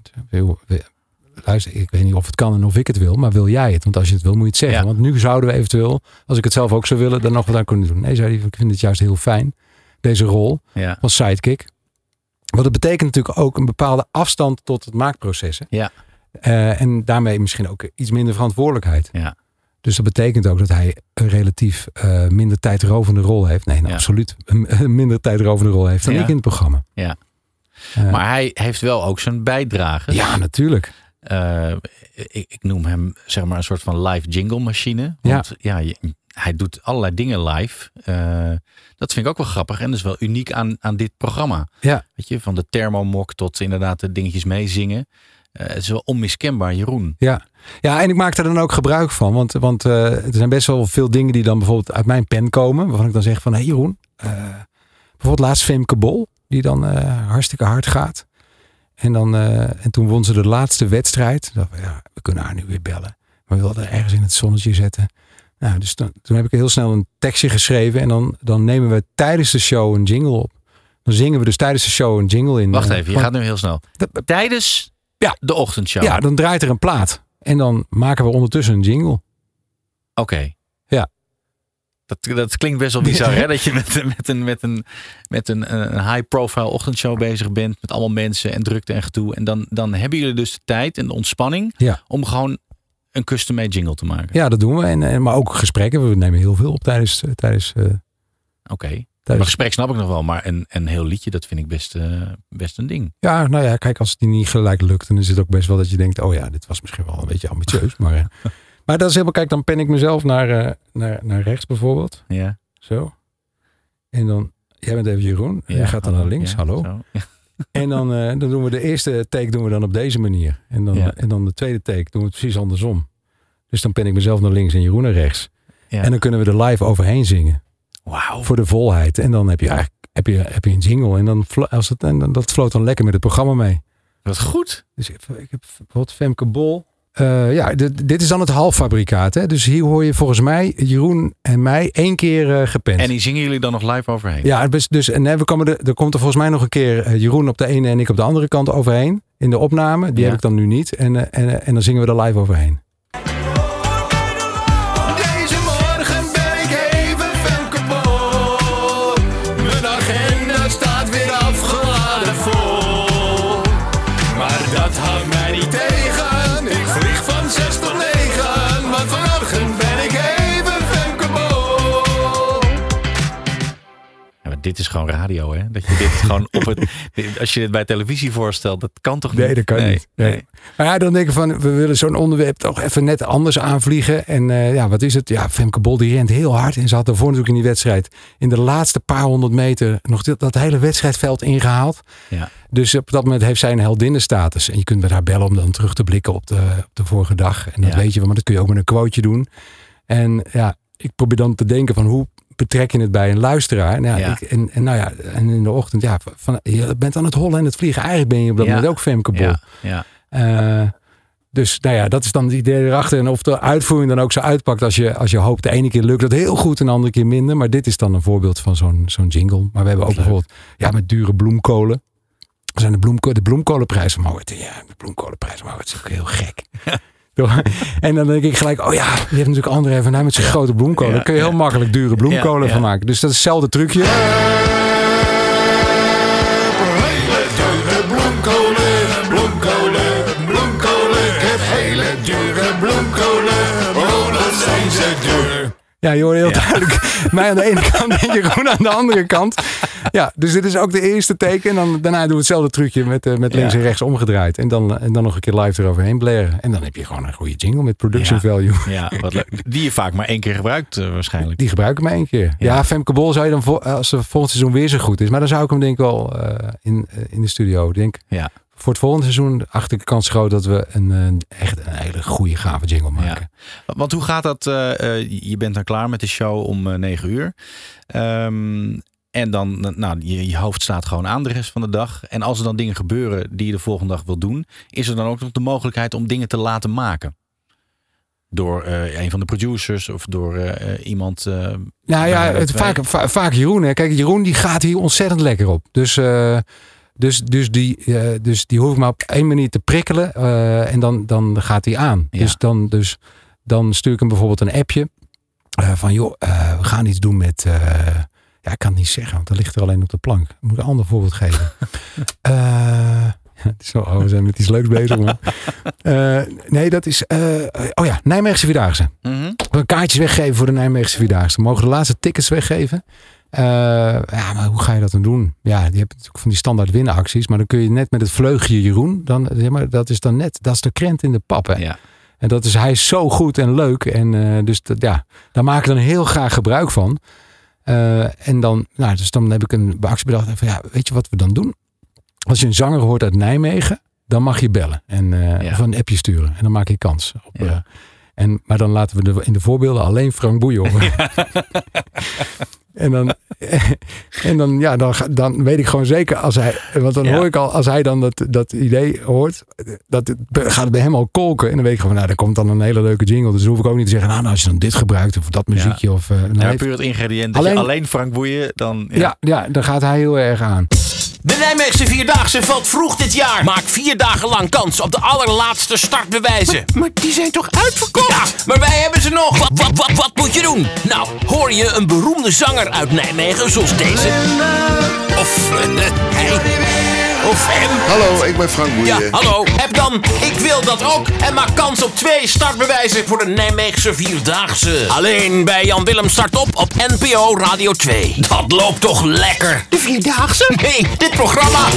Luister, ik weet niet of het kan en of ik het wil, maar wil jij het? Want als je het wil, moet je het zeggen. Ja. Want nu zouden we eventueel, als ik het zelf ook zou willen, dan nog wat aan kunnen doen. Nee, zei hij, ik vind het juist heel fijn, deze rol Ja. als sidekick. Want het betekent natuurlijk ook een bepaalde afstand tot het maakproces. hè. Ja. Eh, en daarmee misschien ook iets minder verantwoordelijkheid. Ja. Dus dat betekent ook dat hij een relatief eh, minder tijdrovende rol heeft. Nee, nou, Ja. absoluut <laughs> een, minder tijdrovende rol heeft dan Ja. ik in het programma. Ja. Eh, Maar hij heeft wel ook zijn bijdrage. ja, natuurlijk. Eh, ik, ik noem hem zeg maar een soort van live jingle machine. Want ja, je- hij doet allerlei dingen live. Dat vind ik ook wel grappig en dat is wel uniek aan, aan dit programma. Ja. Weet je, van de thermomok tot inderdaad de dingetjes meezingen. Eh, het is wel onmiskenbaar, Jeroen. Ja. ja, en ik maak er dan ook gebruik van. Want, want eh, er zijn best wel veel dingen die dan bijvoorbeeld uit mijn pen komen. Waarvan ik dan zeg van, hé hey Jeroen. eh, bijvoorbeeld laatst Femke Bol. Die dan hartstikke hard gaat. En, dan, en toen won ze de laatste wedstrijd. Dacht, ja, we kunnen haar nu weer bellen. Maar we wilden ergens in het zonnetje zetten. Nou, dus toen, toen heb ik heel snel een tekstje geschreven. En dan, dan nemen we tijdens de show een jingle op. Dan zingen we dus tijdens de show een jingle in. Wacht even, je gaat nu heel snel. Tijdens Ja. de ochtendshow. Ja, dan draait er een plaat. En dan maken we ondertussen een jingle. Oké. Ja. Dat, dat klinkt best wel bizar, hè? <laughs> Dat je met, met een, met een, met een, een high-profile ochtendshow bezig bent. Met allemaal mensen en drukte en gedoe. En dan, dan hebben jullie dus de tijd en de ontspanning Ja. om gewoon een custom-made jingle te maken. Ja, dat doen we. En, en, maar ook gesprekken. We nemen heel veel op tijdens... eh, tijdens eh, Oké. Maar gesprek snap ik nog wel, maar een, een heel liedje, dat vind ik best, eh, best een ding. ja, nou ja, kijk, als het niet gelijk lukt, dan is het ook best wel dat je denkt, oh ja, dit was misschien wel een beetje ambitieus. maar, eh, <laughs> maar dat is helemaal, kijk, dan pen ik mezelf naar, eh, naar, naar rechts bijvoorbeeld. Ja. Zo. En dan, jij bent even Jeroen. En Ja, je gaat dan hallo. naar links, Ja, hallo. <laughs> En dan, dan doen we de eerste take doen we dan op deze manier. En dan, Ja. en dan de tweede take doen we het precies andersom. Dus dan pen ik mezelf naar links en Jeroen naar rechts. Ja. En dan kunnen we er live overheen zingen. Wauw. Voor de volheid. En dan heb je eigenlijk heb je, heb je een jingle. En, dan, als het, en dan, dat floot dan lekker met het programma mee. Wat goed. Dus ik, ik heb bijvoorbeeld Femke Bol. Eh, ja, dit, dit is dan het halffabrikaat. Hè? Dus hier hoor je volgens mij Jeroen en mij één keer gepend. En die zingen jullie dan nog live overheen? Ja, dus, dus en hè, we komen er, er komt er volgens mij nog een keer eh, Jeroen op de ene en ik op de andere kant overheen. In de opname. Die Ja. heb ik dan nu niet. En, en, en dan zingen we er live overheen. Dit is gewoon radio, hè? Dat je dit gewoon op het. <laughs> Als je dit bij televisie voorstelt, dat kan toch niet? Nee, dat kan niet. Nee. Maar ja, dan denk ik van, we willen zo'n onderwerp toch even net anders aanvliegen. En eh, ja, wat is het? Ja, Femke Bol die rent heel hard. En ze had daarvoor natuurlijk in die wedstrijd, in de laatste paar honderd meter, nog dit, dat hele wedstrijdveld ingehaald. Ja. Dus op dat moment heeft zij een heldinnenstatus. En je kunt met haar bellen om dan terug te blikken op de, op de vorige dag. En dat Ja. weet je wel, maar dat kun je ook met een quoteje doen. En ja, ik probeer dan te denken van hoe betrek je het bij een luisteraar. En, ja. Ik, en, en nou ja, en in de ochtend, ja, van, je bent aan het hollen en het vliegen. Eigenlijk ben je op dat Ja. moment ook Femke Bol. Ja, ja. Eh, dus nou ja, dat is dan het idee erachter. En of de uitvoering dan ook zo uitpakt als je, als je hoopt. De ene keer lukt het heel goed en de andere keer minder. Maar dit is dan een voorbeeld van zo'n zo'n jingle. Maar we hebben ook bijvoorbeeld ja, met dure bloemkolen. Er zijn de, bloemko de bloemkolenprijs omhoog. Ja, de bloemkolenprijs omhoog. Het is ook heel gek. <laughs> <laughs> En dan denk ik gelijk, oh ja, die heeft natuurlijk André van Duin met zijn grote bloemkolen. Daar kun je heel makkelijk dure bloemkolen van maken. Dus dat is hetzelfde trucje. Ja, je hoort heel duidelijk <laughs> mij aan de ene kant en Jeroen aan de andere kant. Ja, dus dit is ook de eerste teken. En dan, daarna doen we hetzelfde trucje met, eh, met links Ja. en rechts omgedraaid. En dan, en dan nog een keer live eroverheen blaren. En dan heb je gewoon een goede jingle met production Ja. value. Ja, wat leuk. Die je vaak maar één keer gebruikt, eh, waarschijnlijk. Die gebruik ik maar één keer. Ja, Femke Bol zou je dan, als ze volgend seizoen weer zo goed is. Maar dan zou ik hem denk ik wel eh, in, eh, in de studio. Denk, Ja. Voor het volgende seizoen acht ik de kans groot dat we een, eh, echt een hele goede gave jingle maken. Want hoe gaat dat? eh, eh, je bent dan klaar met de show om eh, 9 uur. Ehm, en dan, nou, je, je hoofd staat gewoon aan de rest van de dag. En als er dan dingen gebeuren die je de volgende dag wil doen, is er dan ook nog de mogelijkheid om dingen te laten maken? Door een van de producers of door iemand. Nou ja, het vaak, va- vaak Jeroen. Hè. Kijk, Jeroen die gaat hier ontzettend lekker op. Dus, dus, dus, die, eh, dus die hoef ik maar op één manier te prikkelen. eh, en dan, dan gaat hij aan. Ja. Dus, dan, dus dan stuur ik hem bijvoorbeeld een appje. eh, van joh, we gaan iets doen met... ja, ik kan het niet zeggen, want dat ligt er alleen op de plank. Ik moet een ander voorbeeld geven. <laughs> Het is wel, oh, we zijn met iets leuks bezig. <laughs> Eh, nee, dat is... oh ja, Nijmeegse Vierdaagse. Mhm. We gaan kaartjes weggeven voor de Nijmeegse Vierdaagse. We mogen de laatste tickets weggeven. Eh, ja, maar hoe ga je dat dan doen? Ja, je hebt natuurlijk van die standaard winnenacties. Maar dan kun je net met het vleugje Jeroen. Dan, ja, maar dat is dan net, dat is de krent in de pap. Hè? Ja. En dat is, hij is zo goed en leuk. En eh, dus dat, ja, daar maak ik dan heel graag gebruik van. Eh, en dan, nou, dus dan heb ik een actie bedacht. Van, ja, weet je wat we dan doen? Als je een zanger hoort uit Nijmegen, dan mag je bellen. En, Ja. Of een appje sturen. En dan maak je kans. Op, Ja. en, maar dan laten we de, in de voorbeelden alleen Frank Boeien horen. <laughs> <laughs> En dan, <laughs> en dan, ja, dan, dan weet ik gewoon zeker als hij, want dan Ja. hoor ik al, als hij dan dat, dat idee hoort, dat het, gaat het bij hem al kolken. En dan weet ik gewoon, nou, daar komt dan een hele leuke jingle. Dus dan hoef ik ook niet te zeggen, nou, nou als je dan dit gebruikt of dat muziekje of. eh, dan Ja, heeft- puur het ingrediënt. Alleen- Frank Boeien dan. ja. Ja, dan gaat hij heel erg aan. De Nijmeegse Vierdaagse valt vroeg dit jaar. Maak vier dagen lang kans op de allerlaatste startbewijzen. Maar, die zijn toch uitverkocht? Ja, maar wij hebben ze nog. Wat, wat, wat, wat moet je doen? Nou, hoor je een beroemde zanger uit Nijmegen zoals deze? Of eh, hij? Of hem? Hallo, ik ben Frank Boeien. Ja, hallo. Heb dan Ik wil dat ook en maak kans op twee startbewijzen voor de Nijmeegse Vierdaagse. Alleen bij Jan Willem start op op NPO Radio 2. Dat loopt toch lekker? De Vierdaagse? Nee, dit programma.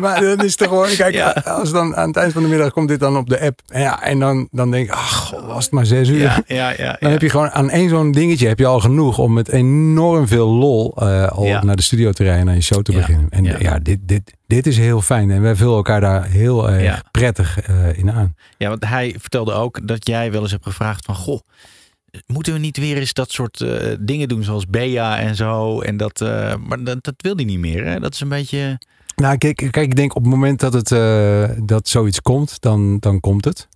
Maar dan is toch gewoon, kijk, als dan aan het eind van de middag komt dit dan op de app. En, ja, en dan, dan denk ik, ach, god, was het maar zes uur. Ja, ja, ja, Dan heb je gewoon aan één zo'n dingetje heb je al genoeg om met enorm veel lol eh, al naar de studio te rijden en je show te beginnen. En ja, dit, dit, dit is heel fijn. En wij vullen elkaar daar heel Ja. prettig eh, in aan. Ja, want hij vertelde ook dat jij wel eens hebt gevraagd van... Goh, moeten we niet weer eens dat soort dingen doen zoals Bea en zo? En dat, maar dat, dat wil hij niet meer, hè? Dat is een beetje... Nou, kijk, kijk, ik denk op het moment dat, het, eh, dat zoiets komt, dan, dan komt het.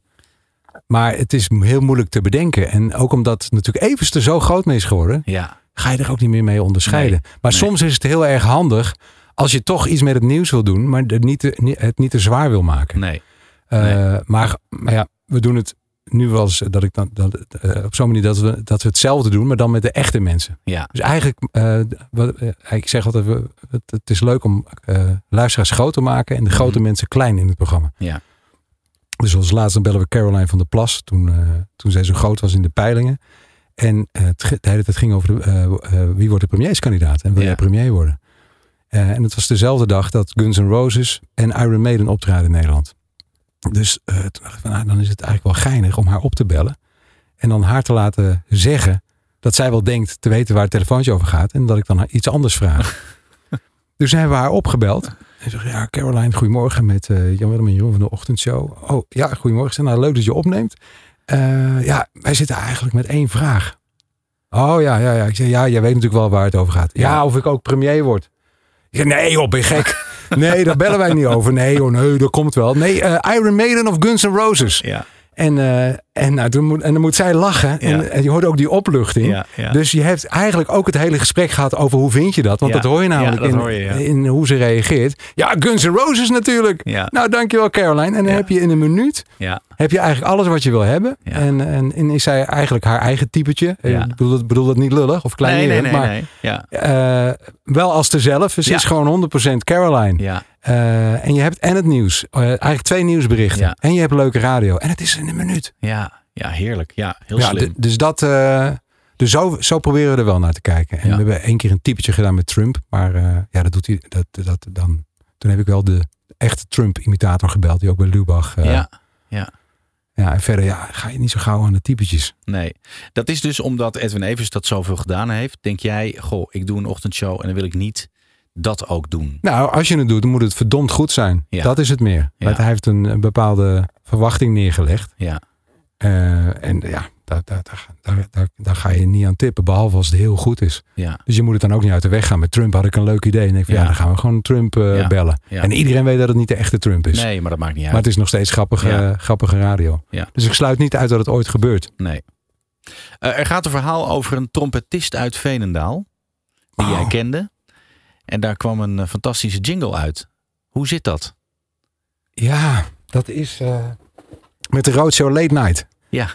Maar het is heel moeilijk te bedenken. En ook omdat het natuurlijk even er zo groot mee is geworden, Ja. ga je er ook niet meer mee onderscheiden. maar soms is het heel erg handig als je toch iets met het nieuws wil doen, maar het niet te, het niet te zwaar wil maken. Nee. Eh, Maar, maar ja, we doen het nu wel eens dat ik dan, dat, eh, op zo'n manier dat we, dat we hetzelfde doen, maar dan met de echte mensen. Ja. Dus eigenlijk, eh, wat, eh, ik zeg altijd, we, het, het is leuk om eh, luisteraars groot te maken en de grote mensen klein in het programma. Ja. Dus als laatste bellen we Caroline van der Plas, toen, eh, toen zij zo groot was in de peilingen. En eh, het, de hele tijd ging over de, eh, eh, wie wordt de premierskandidaat en wil jij premier worden. Eh, en het was dezelfde dag dat Guns N' Roses en Iron Maiden optraden in Nederland. Dus eh, toen dacht ik van, nou, dan is het eigenlijk wel geinig om haar op te bellen. En dan haar te laten zeggen dat zij wel denkt te weten waar het telefoontje over gaat. En dat ik dan iets anders vraag. <laughs> dus hebben we haar opgebeld. En zeg ja, Caroline, goedemorgen met eh, Jan Willem en Jeroen van de ochtendshow. Oh ja, goedemorgen. Zeg, Nou, leuk dat je opneemt. Eh, ja, wij zitten eigenlijk met één vraag. Oh ja, ja, ja. Ik zeg, ja, jij weet natuurlijk wel waar het over gaat. Ja, of ik ook premier word. Ik zeg, nee joh, ben je gek? Nee, daar bellen wij niet over. Nee joh, nee, dat komt wel. Nee, eh, Iron Maiden of Guns N' Roses. Ja. En, eh, en, nou, toen moet, en dan moet zij lachen. En, en je hoort ook die opluchting. Ja, ja. Dus je hebt eigenlijk ook het hele gesprek gehad over hoe vind je dat. Want dat hoor je namelijk in, hoor je, ja. in hoe ze reageert. Ja, Guns N' Roses natuurlijk. Ja. Nou, dankjewel Caroline. En dan heb je in een minuut Ja. Heb je eigenlijk alles wat je wil hebben. En, en, en is zij eigenlijk haar eigen typetje. Ja. Ik bedoel, dat- bedoel dat niet lullig of klein Nee, nee, nee, maar nee. Ja. eh, wel als dezelfde. Dus Ze is gewoon 100% Caroline. Ja. Eh, en je hebt en het nieuws. Eh, eigenlijk twee nieuwsberichten. En je hebt leuke radio. En het is in een minuut. Ja, ja, heerlijk. Ja, heel ja, slim. dus dat, dus zo, zo proberen we er wel naar te kijken. En Ja. we hebben één keer een typetje gedaan met Trump. Maar ja, dat doet hij. Dat, dat, dan, toen heb ik wel de echte Trump-imitator gebeld. Die ook bij Lubach. ja, ja. Ja, en verder ja, ga je niet zo gauw aan de typetjes. Nee, dat is dus omdat Edwin Evers dat zoveel gedaan heeft. Denk jij, goh, ik doe een ochtendshow en dan wil ik niet dat ook doen. Nou, als je het doet, dan moet het verdomd goed zijn. Ja. Dat is het meer. Ja. Hij heeft een, een bepaalde verwachting neergelegd. Ja. Eh, en ja, daar, daar, daar, daar, daar, daar ga je niet aan tippen, behalve als het heel goed is. Ja. Dus je moet het dan ook niet uit de weg gaan. Met Trump had ik een leuk idee. En ik van, ja. Ja. dan gaan we gewoon Trump eh, Ja. bellen. En iedereen weet dat het niet de echte Trump is. Nee, maar dat maakt niet uit. Maar het is nog steeds grappige, grappige radio. Dus ik sluit niet uit dat het ooit gebeurt. Nee. Eh, er gaat een verhaal over een trompetist uit Veenendaal. Die Oh. jij kende. En daar kwam een eh, fantastische jingle uit. Hoe zit dat? Ja, dat is met de Roadshow Late Night. Ja.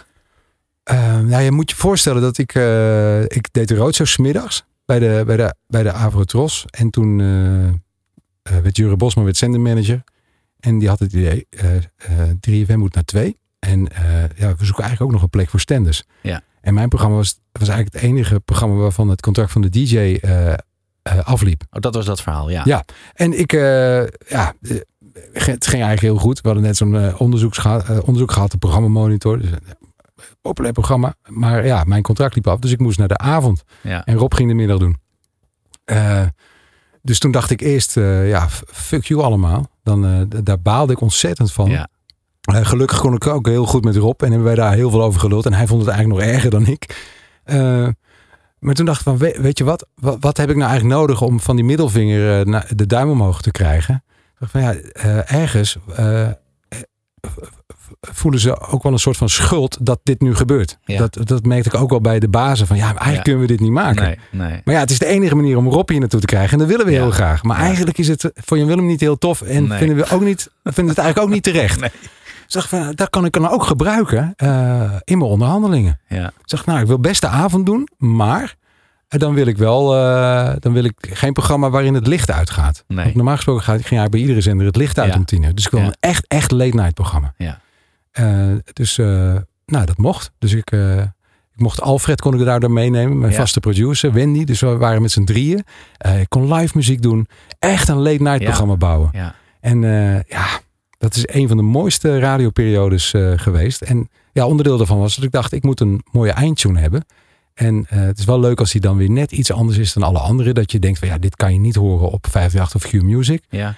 Eh, nou, je moet je voorstellen dat ik, eh, ik deed de Roadshow smiddags bij de, bij de, bij de Avrotros. En toen eh, eh, werd Jure Bosman werd zendermanager. En die had het idee, eh eh 3FM moet naar 2. En ja, we zoeken eigenlijk ook nog een plek voor standers. Ja. En mijn programma was, was eigenlijk het enige programma waarvan het contract van de DJ afliep. Oh, dat was dat verhaal, ja. Ja, en ik, ja, het ging eigenlijk heel goed. We hadden net zo'n onderzoek, onderzoek gehad, de programmamonitor. Dus, populair programma. Maar ja, mijn contract liep af, dus ik moest naar de avond. Ja. En Rob ging de middag doen. Eh, dus toen dacht ik eerst, eh, ja, fuck you allemaal. Dan, d- daar baalde ik ontzettend van. Ja. Gelukkig kon ik ook heel goed met Rob. En hebben wij daar heel veel over geluld. En hij vond het eigenlijk nog erger dan ik. Maar toen dacht ik van, weet, je wat, wat? Wat heb ik nou eigenlijk nodig om van die middelvinger naar de duim omhoog te krijgen? Ik dacht van ja, ergens voelen ze ook wel een soort van schuld dat dit nu gebeurt. Ja. Dat, dat merkte ik ook wel bij de bazen van ja, eigenlijk Ja. kunnen we dit niet maken. Nee, nee. Maar ja, het is de enige manier om Rob hier naartoe te krijgen. En dat willen we heel graag. Maar eigenlijk is het voor Jan Willem niet heel tof. En Nee. vinden we ook niet, <laughs> vinden het eigenlijk ook niet terecht. Nee. Ik zeg van, dat kan ik dan ook gebruiken eh, in mijn onderhandelingen. Ja. Ik zeg, nou, ik wil best de avond doen, maar eh, dan wil ik wel, eh, dan wil ik geen programma waarin het licht uitgaat. Nee. Normaal gesproken gaat, ging eigenlijk bij iedere zender het licht uit Ja. om tien uur. Dus ik wil Ja. een echt, echt late night programma. Ja. Eh, dus, eh, nou, dat mocht. Dus ik, eh, ik mocht Alfred, kon ik daar dan meenemen. Mijn Ja. vaste producer, Wendy. Dus we waren met z'n drieën. Ik kon live muziek doen. Echt een late night Ja. programma bouwen. Ja. En ja, dat is een van de mooiste radioperiodes geweest. En ja, onderdeel daarvan was dat ik dacht, ik moet een mooie eindtune hebben. En het is wel leuk als die dan weer net iets anders is dan alle andere. Dat je denkt van ja, dit kan je niet horen op 538 of Q Music. Ja.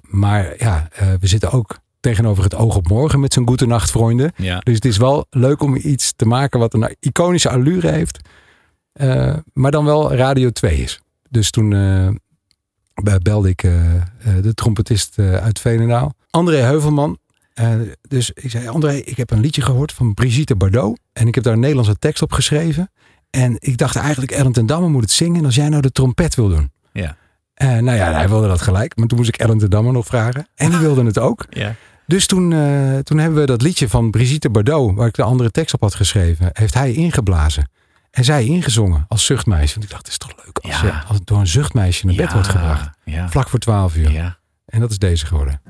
Maar ja, we zitten ook tegenover het oog op morgen met zo'n Goede Nacht vrienden. Ja. Dus het is wel leuk om iets te maken wat een iconische allure heeft. eh, maar dan wel Radio 2 is. Dus toen eh, be- belde ik eh, de trompetist uit Veenendaal. André Heuvelman. Dus ik zei, André, ik heb een liedje gehoord van Brigitte Bardot. En ik heb daar een Nederlandse tekst op geschreven. En ik dacht eigenlijk, Ellen ten Damme moet het zingen. En als jij nou de trompet wil doen. Ja. Nou ja, hij wilde dat gelijk. Maar toen moest ik Ellen ten Damme nog vragen. En die <laughs> wilde het ook. Ja. Dus toen, eh, toen hebben we dat liedje van Brigitte Bardot, waar ik de andere tekst op had geschreven, heeft hij ingeblazen. En zij ingezongen als zuchtmeisje. Want ik dacht, het is toch leuk als, Ja. je, als het door een zuchtmeisje naar bed wordt gebracht. Vlak voor twaalf uur. Ja. En dat is deze geworden.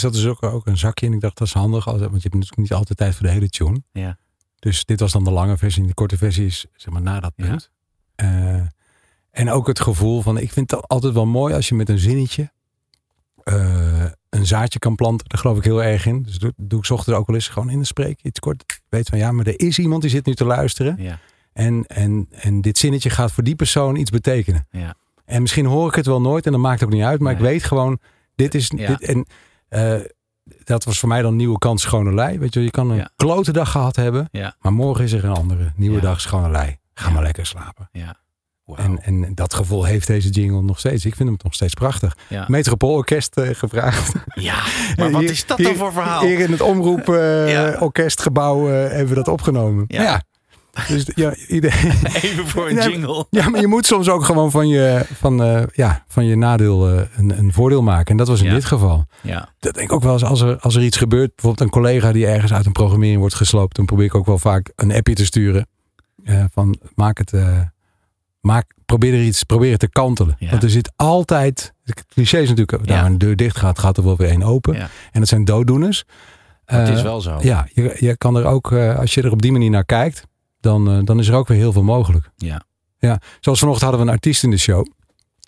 Ja, en er zat dus ook, ook een zakje in. Ik dacht, dat is handig. Want je hebt natuurlijk niet altijd tijd voor de hele tune. Ja. Dus dit was dan de lange versie. En de korte versie is zeg maar na dat Ja. punt. Eh, en ook het gevoel van, ik vind het altijd wel mooi als je met een zinnetje eh, een zaadje kan planten. Daar geloof ik heel erg in. Dus doe, doe ik ochtends ook al eens gewoon in een spreek. Iets kort. Ik weet van ja, maar er is iemand die zit nu te luisteren. Ja. En, en, en dit zinnetje gaat voor die persoon iets betekenen. Ja. En misschien hoor ik het wel nooit en dat maakt ook niet uit. Maar ik weet gewoon, dit is... Ja. Dit, en eh, dat was voor mij dan nieuwe kans schone lei. Weet je, je kan een Ja. klote dag gehad hebben. Ja. Maar morgen is er een andere nieuwe Ja. dag schone lei. Ga maar lekker slapen. Ja. En, en dat gevoel heeft deze jingle nog steeds. Ik vind hem nog steeds prachtig. Ja. Metropoolorkest eh, gevraagd. Ja, maar wat is dat dan voor verhaal? Hier in het omroep eh, Ja. eh, hebben we dat opgenomen. Ja. Ja. Dus ja, iedereen, <laughs> Even voor een jingle. ja, maar je moet soms ook gewoon van je, van, eh, ja, van je nadeel eh, een, een voordeel maken. En dat was in Ja. dit geval. Ja. Dat denk ik ook wel eens als er, als er iets gebeurt. Bijvoorbeeld een collega die ergens uit een programmering wordt gesloopt. Dan probeer ik ook wel vaak een appje te sturen. eh, van maak het, maak, probeer er iets, probeer het te kantelen. Ja. Want er zit altijd, het cliché is natuurlijk, daar Ja. een deur dicht gaat, gaat er wel weer één open. Ja. En dat zijn dooddoeners. Maar het is wel zo. Ja, je, je kan er ook, als je er op die manier naar kijkt, dan, eh, dan is er ook weer heel veel mogelijk. Ja. Ja, zoals vanochtend hadden we een artiest in de show.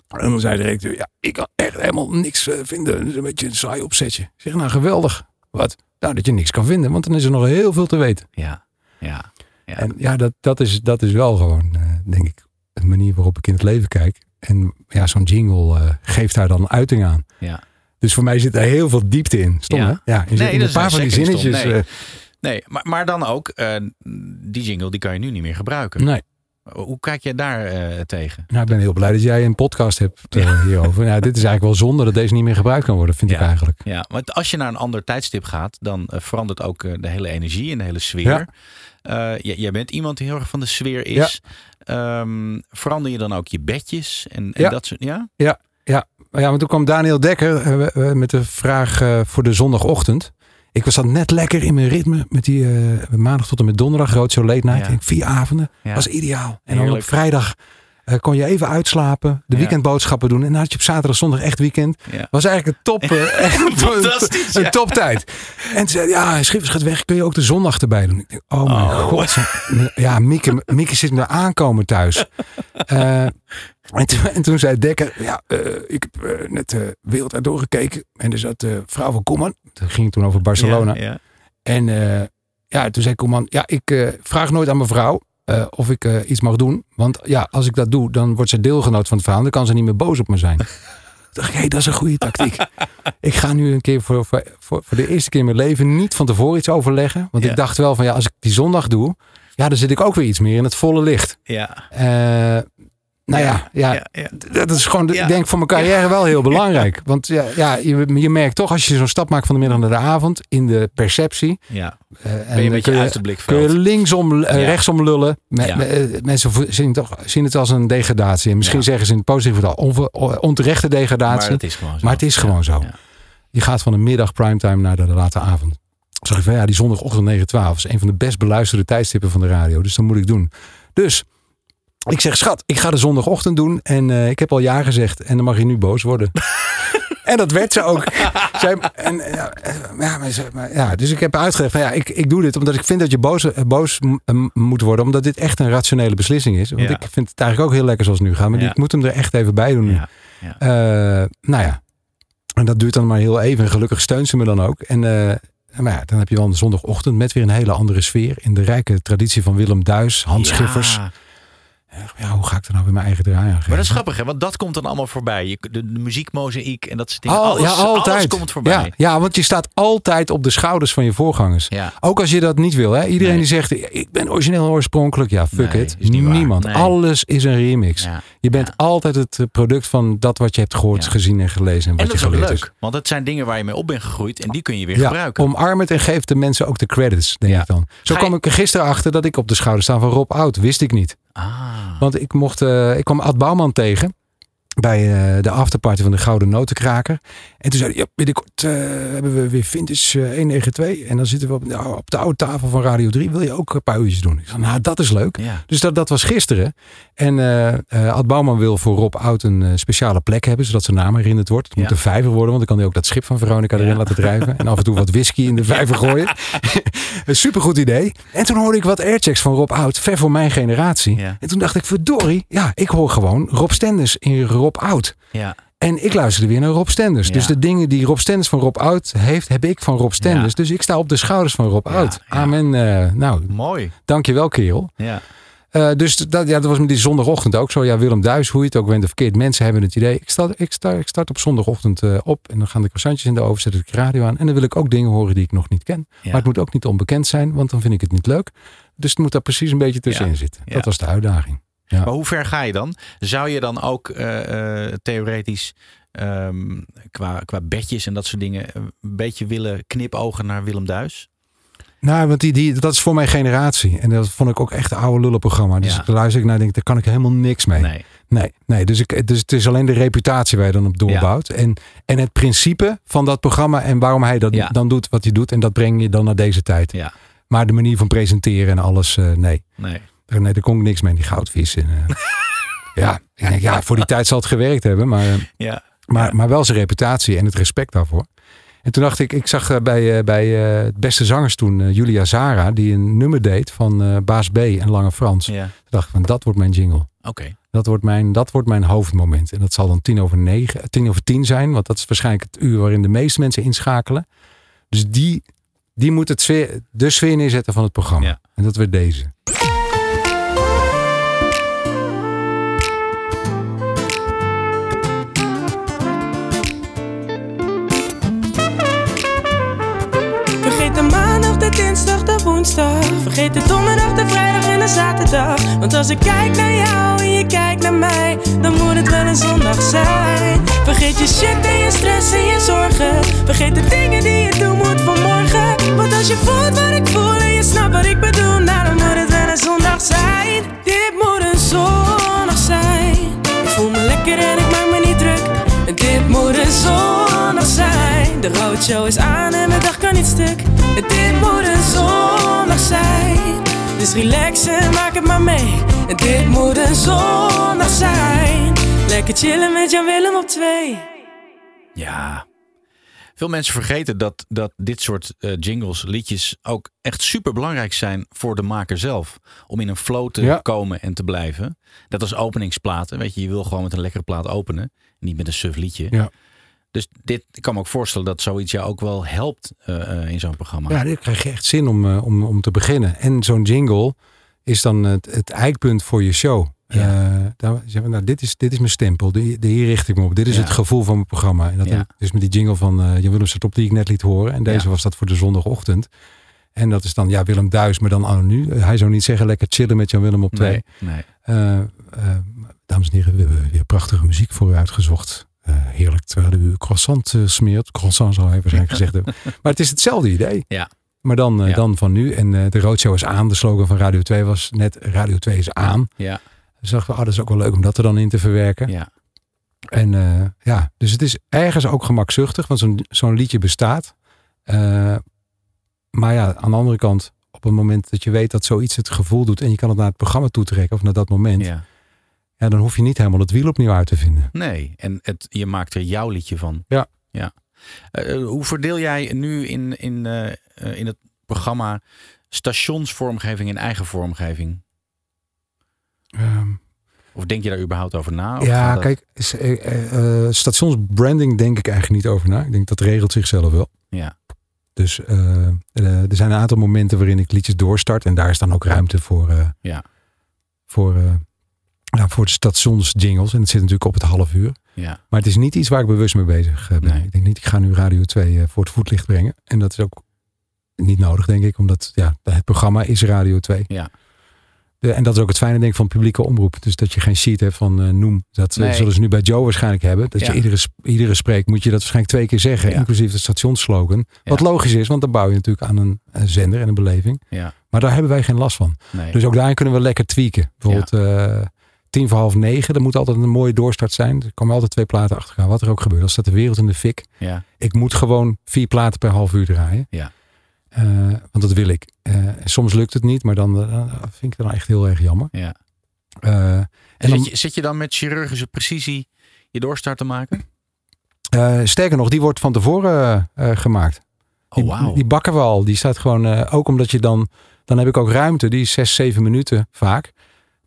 En dan zei de directeur, ja, ik kan echt helemaal niks eh, vinden. Is een beetje een saai opzetje. Ik zeg, nou geweldig. Wat? Nou, dat je niks kan vinden, want dan is er nog heel veel te weten. Ja. Ja. Ja. En ja, dat, dat, is, dat is wel gewoon, eh, denk ik, een manier waarop ik in het leven kijk. En ja, zo'n jingle geeft daar dan uiting aan. Ja. Dus voor mij zit er heel veel diepte in. Stom, Ja. hè? Ja, Nee, een paar van die zinnetjes. Nee. Nee, maar, maar dan ook, eh, die jingle die kan je nu niet meer gebruiken. nee. Hoe kijk jij daar eh, tegen? Nou, ik ben heel blij dat jij een podcast hebt eh, <laughs> hierover. Nou, dit is eigenlijk wel zonde dat deze niet meer gebruikt kan worden, vind ik eigenlijk. Ja, want als je naar een ander tijdstip gaat, dan verandert ook de hele energie en de hele sfeer. Ja. Jij bent iemand die heel erg van de sfeer is. Ehm, verander je dan ook je bedjes en, en Ja. dat soort... Ja? Ja, ja. ja, want toen kwam Daniel Dekker met de vraag voor de zondagochtend. Ik was dan net lekker in mijn ritme met die eh, maandag tot en met donderdag, rood zo late night. Ja. Vier avonden, was ideaal. En dan op vrijdag eh, kon je even uitslapen, de Ja. weekendboodschappen doen. En dan had je op zaterdag, zondag echt weekend. Ja. Was eigenlijk een top, eh, <laughs> een- Fantastisch, een ja. toptijd. En toen zei ja, Schippers gaat weg, kun je ook de zondag erbij doen? Ik denk, oh mijn Oh. god. Ja, Mieke, Mieke zit me aankomen thuis. Eh, en, toen, en toen zei Dekker, ja, ik heb net de wereld uit doorgekeken. En er zat de vrouw van Koeman. Dat ging toen over Barcelona. Ja, ja. En ja, toen zei Koeman, ja, ik vraag nooit aan mijn vrouw eh, of ik eh, iets mag doen. Want ja, als ik dat doe, dan wordt ze deelgenoot van het verhaal. Dan kan ze niet meer boos op me zijn. Toen <laughs> dacht ik, hé, dat is een goede tactiek. <laughs> ik ga nu een keer voor, voor, voor, de eerste keer in mijn leven niet van tevoren iets overleggen. Want ik dacht wel van, ja, als ik die zondag doe, ja, dan zit ik ook weer iets meer in het volle licht. Ja. Eh, nou ja, ja, Ja, ja. dat is gewoon, ik denk voor mijn carrière wel heel belangrijk. Want ja, ja je, je merkt toch als je zo'n stap maakt van de middag naar de avond in de perceptie. Ja. en Ben je een beetje kun uit het Kun blikveld. je linksom, eh, rechtsom lullen. Me- Ja. me- eh, mensen zien, toch, zien het als een degradatie. En misschien zeggen ze in het positieve onver- onterechte degradatie. Maar het is gewoon zo. Maar het is gewoon zo. Ja. Je gaat van de middag primetime naar de late avond. Zag ik van ja, die zondagochtend 9 12 is een van de best beluisterde tijdstippen van de radio. Dus dat moet ik doen. Dus ik zeg, schat, ik ga de zondagochtend doen. En eh, ik heb al ja gezegd. En dan mag je nu boos worden. <laughs> en dat werd ze ook. Zij, en, ja, eh, ja, maar ze- maar ja, dus ik heb uitgelegd van ja, ik, ik doe dit omdat ik vind dat je boos, eh, boos moet worden. Omdat dit echt een rationele beslissing is. Want Ja. ik vind het eigenlijk ook heel lekker zoals het nu gaat. Maar Ja. ik moet hem er echt even bij doen. Ja. Eh, nou ja, en dat duurt dan maar heel even. En gelukkig steunt ze me dan ook. En eh, maar ja, dan heb je wel een zondagochtend met weer een hele andere sfeer. In de rijke traditie van Willem Duis, Hans. Schiffers. Ja, hoe ga ik er nou weer mijn eigen draai aan geven? Maar dat is grappig, hè? Want dat komt dan allemaal voorbij. Je, de, de muziekmozaïek en dat soort dingen. Al- alles, ja, altijd. alles komt voorbij. Ja, ja, want je staat altijd op de schouders van je voorgangers. Ja. Ook als je dat niet wil. Hè? Iedereen Nee. die zegt, ik ben origineel oorspronkelijk. Ja, fuck Nee, it. is niet. Niemand. Nee. Alles is een remix. Ja. Je bent altijd het eh, product van dat wat je hebt gehoord, Ja. gezien en gelezen. En En wat dat je is ook leuk. Want het zijn dingen waar je mee op bent gegroeid. En die kun je weer Ja, gebruiken. omarm het en geef de mensen ook de credits, denk Ja. ik dan. Zo kwam ik er gisteren achter dat ik op de schouder sta van Rob Oud. Wist ik niet. Ah. Want ik mocht, eh, ik kwam Ad Bouwman tegen bij eh, de afterparty van de Gouden Notenkraker. En toen zei hij, ja, binnenkort eh, hebben we weer Vintage eh, 192. En dan zitten we op, nou, op de oude tafel van Radio 3. Wil je ook een paar uurtjes doen? Ik zei, nou, dat is leuk. Ja. Dus dat, dat was gisteren. En eh eh, Ad Bouwman wil voor Rob Oud een eh, speciale plek hebben, zodat zijn naam herinnerd wordt. Het moet een vijver worden, want dan kan hij ook dat schip van Veronica erin laten drijven. En af en toe wat whisky in de vijver gooien. <laughs> een supergoed idee. En toen hoorde ik wat airchecks van Rob Oud, ver voor mijn generatie. En toen dacht ik, verdorie, ja, ik hoor gewoon Rob Stenders in Rob Oud. Ja. En ik luisterde weer naar Rob Stenders. Ja. Dus de dingen die Rob Stenders van Rob Oud heeft, heb ik van Rob Stenders. Ja. Dus ik sta op de schouders van Rob Ja, Oud. Amen. eh, nou, Mooi. dankjewel kerel. Ja. Eh, dus dat, ja, dat was met die zondagochtend ook zo. Ja, Willem Duis, hoe je het ook bent of verkeerd. Mensen hebben het idee. Ik start, ik start, ik start op zondagochtend eh, op. En dan gaan de croissantjes in de oven, zet ik de radio aan. En dan wil ik ook dingen horen die ik nog niet ken. Maar het moet ook niet onbekend zijn, want dan vind ik het niet leuk. Dus het moet daar precies een beetje tussenin zitten. Dat was de uitdaging. Ja. Maar hoe ver ga je dan? Zou je dan ook eh, eh, theoretisch ehm, qua, qua bedjes en dat soort dingen een beetje willen knipogen naar Willem Duis? Nou, want die, die, dat is voor mijn generatie. En dat vond ik ook echt een oude lullenprogramma. Dus Ja. daar luister ik naar en denk, daar kan ik helemaal niks mee. Nee. Nee, nee dus, ik, dus het is alleen de reputatie waar je dan op doorbouwt. En, en het principe van dat programma en waarom hij dat Ja. dan doet wat hij doet. En dat breng je dan naar deze tijd. Ja. Maar de manier van presenteren en alles, eh, nee. Nee. Nee, daar kon ik niks mee, die goudvis. En, eh, <laughs> ja, ik denk, ja, voor die tijd zal het gewerkt hebben. Maar, eh, Ja. maar, maar wel zijn reputatie en het respect daarvoor. En toen dacht ik, ik zag eh, bij, bij het beste zangers toen, Julia Zara, die een nummer deed van Baas B en Lange Frans. Ja. Toen dacht ik van, dat wordt mijn jingle. Oké. Dat wordt, mijn, dat wordt mijn hoofdmoment. En dat zal dan tien over negen, tien over tien zijn. Want dat is waarschijnlijk het uur waarin de meeste mensen inschakelen. Dus die, die moet het sfeer, de sfeer neerzetten van het programma. Ja. En dat werd deze. Vergeet de donderdag, de vrijdag en de zaterdag. Want als ik kijk naar jou en je kijkt naar mij, dan moet het wel een zondag zijn. Vergeet je shit en je stress en je zorgen. Vergeet de dingen die je doen moet vanmorgen. Want als je voelt wat ik voel en je snapt wat ik bedoel, nou dan moet het wel een zondag zijn. Dit moet een zondag zijn. Ik voel me lekker en ik maak me Dit moet een zondag zijn. De roadshow is aan en mijn dag kan niet stuk. Dit moet een zondag zijn. Dus relax en maak het maar mee. Dit moet een zondag zijn. Lekker chillen met Jan Willem op twee. Ja. Veel mensen vergeten dat, dat dit soort eh, jingles, liedjes ook echt super belangrijk zijn voor de maker zelf. Om in een flow te Ja. komen en te blijven. Dat als openingsplaten. Weet je, je wil gewoon met een lekkere plaat openen. Niet met een suf liedje. Ja. Dus dit, ik kan me ook voorstellen dat zoiets jou ook wel helpt eh, eh, in zo'n programma. Ja, daar krijg je echt zin om, eh, om, om te beginnen. En zo'n jingle is dan het, het eikpunt voor je show. Eh, daar zeggen we, nou, dit, is, dit is mijn stempel. De, de, hier richt ik me op. Dit is Ja. het gevoel van mijn programma. En dat Ja. is met die jingle van eh Jan Willem staat op die ik net liet horen. En deze Ja. was dat voor de zondagochtend. En dat is dan ja, Willem Duis, maar dan anonu. Hij zou niet zeggen lekker chillen met Jan Willem op twee. Nee, nee. Dames en heren, we hebben weer prachtige muziek voor u uitgezocht. Eh, heerlijk, terwijl u croissant eh, smeert. Croissant zou hij waarschijnlijk gezegd hebben. <laughs> Maar het is hetzelfde idee. Ja. Maar dan, eh, Ja. dan van nu. En de roadshow is aan. De slogan van Radio 2 was net Radio 2 is aan. Ja. Dus dachten we, oh, dat is ook wel leuk om dat er dan in te verwerken. Ja. En ja, dus het is ergens ook gemakzuchtig, want zo'n zo'n liedje bestaat. Maar ja, aan de andere kant, op het moment dat je weet dat zoiets het gevoel doet en je kan het naar het programma toetrekken of naar dat moment, ja. Ja. dan hoef je niet helemaal het wiel opnieuw uit te vinden. Nee, en het, je maakt er jouw liedje van. Ja. ja. Eh, eh, hoe verdeel jij nu in, in, eh, in het programma stationsvormgeving en eigen vormgeving? Ehm, Of denk je daar überhaupt over na? Of ja, dat- kijk, stationsbranding denk ik eigenlijk niet over na. Ik denk dat regelt zichzelf wel. Ja. Dus er zijn een aantal momenten waarin ik liedjes doorstart. En daar is dan ook ruimte voor, Ja. voor, ja, voor de stationsjingles. En het zit natuurlijk op het half uur. Ja. Maar het is niet iets waar ik bewust mee bezig eh, ben. Nee. Ik denk niet, ik ga nu Radio 2 eh, voor het voetlicht brengen. En dat is ook niet nodig, denk ik. Omdat ja, het programma is Radio 2. Ja. De, en dat is ook het fijne denk ik van publieke omroep. Dus dat je geen sheet hebt van eh, noem. Dat Nee. zullen ze nu bij Joe waarschijnlijk hebben. Dat Ja. je iedere, iedere spreek moet je dat waarschijnlijk twee keer zeggen. Ja. Inclusief de stationsslogan. Wat logisch is, want dan bouw je natuurlijk aan een, een zender en een beleving. Ja. Maar daar hebben wij geen last van. Nee. Dus ook daarin kunnen we lekker tweaken. Bijvoorbeeld tien voor half negen. Dat moet altijd een mooie doorstart zijn. Er komen altijd twee platen achter gaan. Wat er ook gebeurt. Als staat de wereld in de fik. Ja. Ik moet gewoon vier platen per half uur draaien. Ja. Eh, want dat wil ik. Eh, soms lukt het niet. Maar dan eh, vind ik het dan echt heel erg jammer. Ja. Eh, En dan, zit, je, zit je dan met chirurgische precisie je doorstart te maken? eh, sterker nog, die wordt van tevoren eh, gemaakt. Oh, Die, wauw. die bakken we al. Die staat gewoon, eh, ook omdat je dan, dan heb ik ook ruimte. Die is zes, zeven minuten vaak.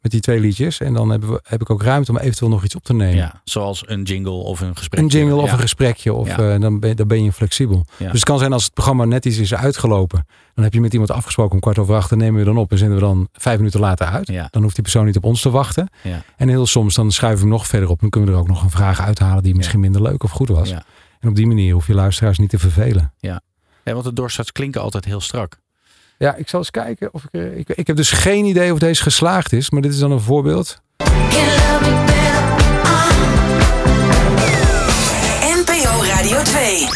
Met die twee liedjes. En dan hebben we, heb ik ook ruimte om eventueel nog iets op te nemen. Ja, zoals een jingle of een gesprek. Een jingle of Ja. een gesprekje. Of Ja. eh, dan, ben, dan ben je flexibel. Dus het kan zijn als het programma net iets is uitgelopen. Dan heb je met iemand afgesproken om kwart over acht. Dan nemen we dan op en zenden we dan vijf minuten later uit. Ja. Dan hoeft die persoon niet op ons te wachten. Ja. En heel soms dan schuiven we hem nog verder op. Dan kunnen we er ook nog een vraag uithalen die misschien minder leuk of goed was. En op die manier hoef je luisteraars niet te vervelen. Ja. ja, want de doorstarts klinken altijd heel strak. Ja, ik zal eens kijken of ik, eh, ik... Ik heb dus geen idee of deze geslaagd is. Maar dit is dan een voorbeeld. NPO Radio 2.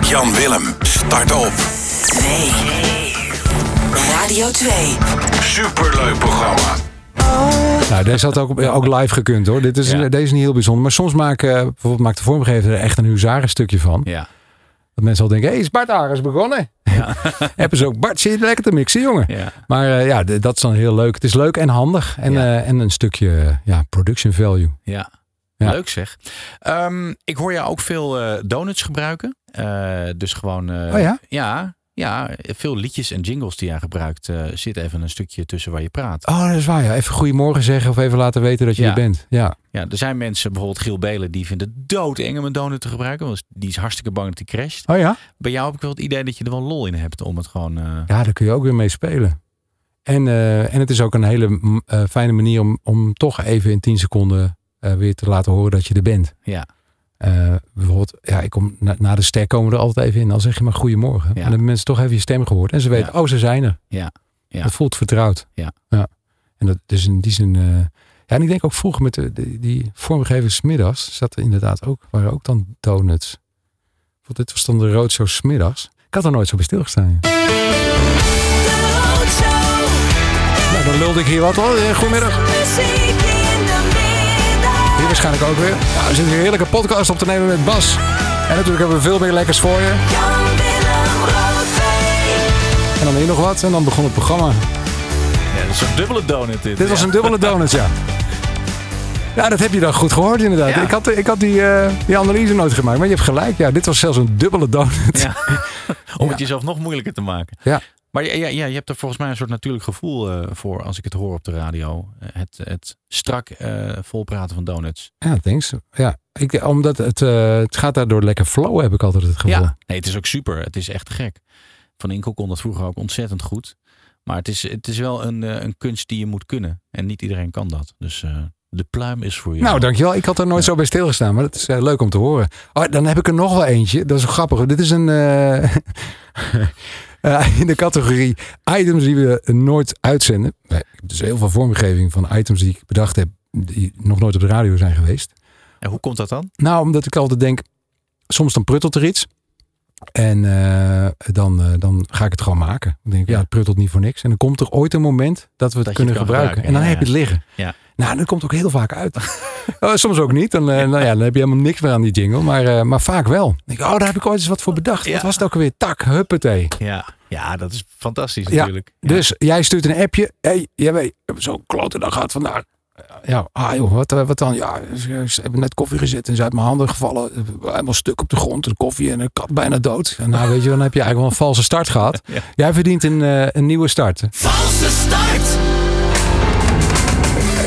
Jan Willem, start op. 2. Radio 2. Superleuk programma. Nou, deze had ook, ook live gekund hoor. Dit is, Deze is niet heel bijzonder. Maar soms maken, bijvoorbeeld maakt de vormgever er echt een huzarenstukje van. Ja. Dat mensen al denken, hé, hey, is Bart Ares begonnen? Ja. <laughs> Hebben ze ook, Bart, zit je lekker te mixen, jongen. Ja. Maar eh, ja, dat is dan heel leuk. Het is leuk en handig. En, eh, en een stukje ja, production value. Ja. Leuk zeg. Ehm, ik hoor jou ook veel eh, donuts gebruiken. Dus gewoon. Oh ja? ja? Ja, veel liedjes en jingles die jij gebruikt. eh, zit even een stukje tussen waar je praat. Oh, dat is waar. Ja. Even goedemorgen zeggen of even laten weten dat je Ja. er bent. Ja. Ja, er zijn mensen, bijvoorbeeld Giel Belen, die vinden het doodeng om een donut te gebruiken. Want die is hartstikke bang dat hij crasht. Oh ja? Bij jou heb ik wel het idee dat je er wel lol in hebt om het gewoon. eh, Ja, daar kun je ook weer mee spelen. En, eh, en het is ook een hele fijne manier om, om toch even in 10 seconden weer te laten horen dat je er bent. Ja. Eh, bijvoorbeeld, ja, ik kom, na, na de ster komen we er altijd even in. Dan zeg je maar goedemorgen. En dan hebben mensen toch even je stem gehoord. En ze weten, Ja. oh, ze zijn er. Ja. Ja. Het voelt vertrouwd. Ja. ja. En dat is in die zin... eh, ja, en ik denk ook vroeger met de, die, die vormgevers 's middags zat er inderdaad ook, waren ook dan donuts. Want dit was dan de roadshow 's middags. Ik had er nooit zo bij stilgestaan. ja. Nou, dan lulde ik hier wat hoor. Eh, Goedemiddag. Hier waarschijnlijk ook weer. We zitten hier een heerlijke podcast op te nemen met Bas. En natuurlijk hebben we veel meer lekkers voor je. En dan hier nog wat en dan begon het programma. Ja, dat is een dubbele donut dit. Dit was een dubbele donut, ja. <laughs> Ja, dat heb je dan goed gehoord inderdaad. Ja. Ik had, ik had die, eh, die analyse nooit gemaakt. Maar je hebt gelijk. Ja, dit was zelfs een dubbele donut. Ja. <laughs> Om het jezelf nog moeilijker te maken. Ja. Maar ja, ja, je hebt er volgens mij een soort natuurlijk gevoel eh, voor als ik het hoor op de radio. Het, het strak eh volpraten van donuts. Ja, thanks. Ja, ik, omdat het, eh, het gaat daardoor lekker flow, heb ik altijd het gevoel. Ja, nee, het is ook super. Het is echt gek. Van Inkel kon dat vroeger ook ontzettend goed. Maar het is, het is wel een, een kunst die je moet kunnen. En niet iedereen kan dat. Dus de pluim is voor je. Nou, dankjewel. Ik had er nooit zo bij stilgestaan, maar dat is leuk om te horen. Oh, dan heb ik er nog wel eentje. Dat is grappig. Dit is een. <laughs> eh, <laughs> in de categorie items die we nooit uitzenden. Nee, ik heb dus heel veel vormgeving van items die ik bedacht heb, die nog nooit op de radio zijn geweest. En hoe komt dat dan? Nou, omdat ik altijd denk, soms dan pruttelt er iets. En eh, dan, eh, dan ga ik het gewoon maken. Dan denk ik, ja, het pruttelt niet voor niks. En dan komt er ooit een moment dat we het Dat je het kunnen gebruiken. En dan heb je het liggen. Ja. Nou, dat komt ook heel vaak uit. Eh, <laughs> Soms ook niet. Dan, nou ja, dan heb je helemaal niks meer aan die jingle. Maar, maar vaak wel. Dan denk ik, oh, daar heb ik ooit eens wat voor bedacht. Wat was het ook alweer? Tak, huppatee. Ja, ja dat is fantastisch Ja, natuurlijk. dus jij stuurt een appje. hey, jij weet, we hebben zo'n klote dag gehad vandaag. Ja, ah joh, wat, eh, wat dan? Ja, ze ze hebben net koffie gezet en ze uit mijn handen gevallen. Helemaal stuk op de grond, de koffie en de kat bijna dood. En nou weet je, dan heb je eigenlijk wel een valse start gehad. <laughs> Jij verdient een, eh, een nieuwe start. Valse start.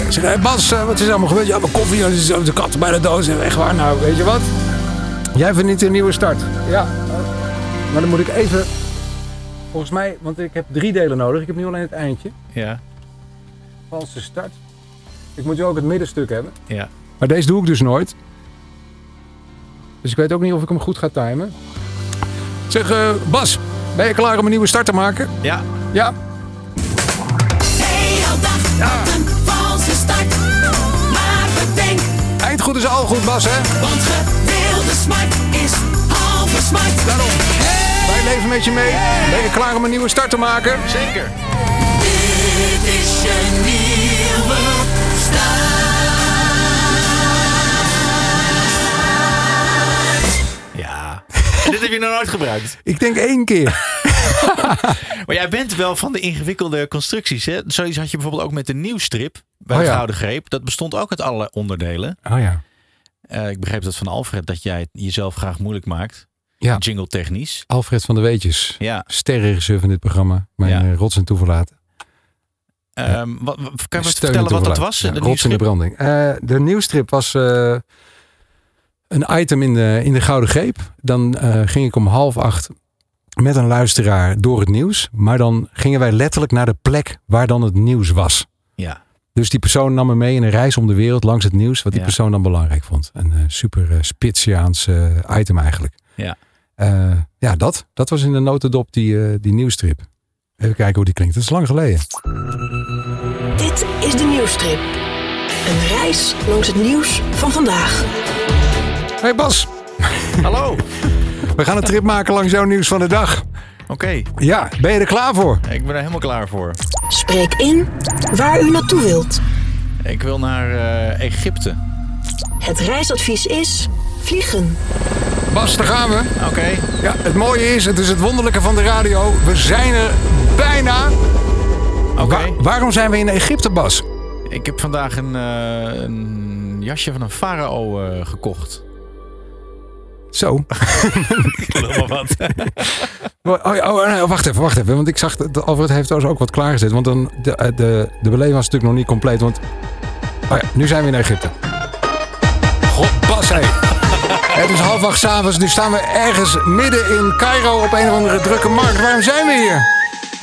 Ik zeg, hey Bas, eh, wat is er allemaal gebeurd? Ja, mijn koffie, en de de kat bijna dood. En Echt waar, nou weet je wat? Jij verdient een nieuwe start. Ja, eh, maar dan moet ik even... Volgens mij, want ik heb drie delen nodig. Ik heb nu alleen het eindje. Ja, Valse start. Ik moet nu ook het middenstuk hebben. ja. Maar deze doe ik dus nooit. Dus ik weet ook niet of ik hem goed ga timen. Zeg, eh, Bas, ben je klaar om een nieuwe start te maken? Ja. Ja. Heel dag wat een valse start. Maar bedenk, Eindgoed is al goed, Bas, hè? want gewilde smart is halve smart. Daarom. Wij leven met je mee. Ben je klaar om een nieuwe start te maken? Zeker. Dit is je nieuwe start. Ja. <laughs> En dit heb je nog nooit gebruikt. Ik denk één keer. <laughs> Maar jij bent wel van de ingewikkelde constructies. Hè? Zoiets had je bijvoorbeeld ook met de nieuwstrip bij Oh de ja. Gouden Greep. Dat bestond ook uit alle onderdelen. Oh ja. Eh, ik begreep dat van Alfred dat jij het jezelf graag moeilijk maakt. Ja. Jingle technisch. Alfred van der Weetjes. Ja. Sterrenregisseur van dit programma. Mijn Ja. eh, rots en toeverlaten. Wat, wat- kan je en vertellen wat dat was? Ja, de rots in de branding. Eh, de nieuwstrip was eh, een item in de, in de Gouden Greep. Dan ging ik om half acht met een luisteraar door het nieuws. Maar dan gingen wij letterlijk naar de plek waar dan het nieuws was. Ja. Dus die persoon nam me mee in een reis om de wereld langs het nieuws. Wat die Ja. persoon dan belangrijk vond. Een super Spitsiaans item eigenlijk. Ja. Eh, ja, dat. Dat was in de notendop die, eh, die nieuwstrip. Even kijken hoe die klinkt. Dat is lang geleden. Dit is de nieuwstrip. Een reis langs het nieuws van vandaag. Hey Bas. Hallo. <laughs> We gaan een trip maken langs jouw nieuws van de dag. Oké. Ja, ben je er klaar voor? Ik ben er helemaal klaar voor. Spreek in waar u naartoe wilt. Ik wil naar eh, Egypte. Het reisadvies is vliegen. Bas, daar gaan we. Oké. Ja, het mooie is, het is het wonderlijke van de radio. We zijn er bijna. Wa- waarom zijn we in Egypte, Bas? Ik heb vandaag een, eh, een jasje van een farao eh, gekocht. Zo. <laughs> Ik wat. <laughs> Oh, ja, oh, nee, wacht even, wacht even. Want ik zag dat Alfred heeft trouwens ook wat klaargezet. Want dan, de, eh, de, de beleving was natuurlijk nog niet compleet. Want oh ja, nu zijn we in Egypte. Het is half acht s'avonds. Nu staan we ergens midden in Cairo op een of andere drukke markt. Waarom zijn we hier?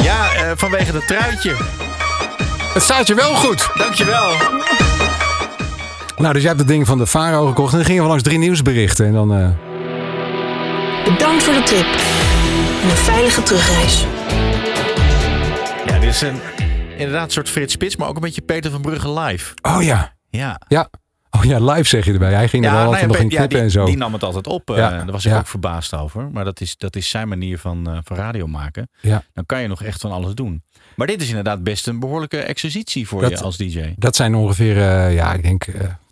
Ja, eh, vanwege dat truitje. Het staat je wel goed. Dankjewel. Nou, dus jij hebt het ding van de Faro gekocht. En dan gingen we langs drie nieuwsberichten. En dan... eh, Bedankt voor de trip. En een veilige terugreis. Ja, dit is een Inderdaad, een soort Frits Spits, maar ook een beetje Peter van Brugge live. Oh ja. Ja. Ja. Oh ja, live zeg je erbij. Hij ging er wel altijd nog in die, en zo. die nam het altijd op. eh. Daar was ik ook verbaasd over. Maar dat is, dat is zijn manier van, eh, van radio maken. Ja. Dan kan je nog echt van alles doen. Maar dit is inderdaad best een behoorlijke exercitie voor Dat- je als DJ. Dat zijn ongeveer, eh, ja, ik denk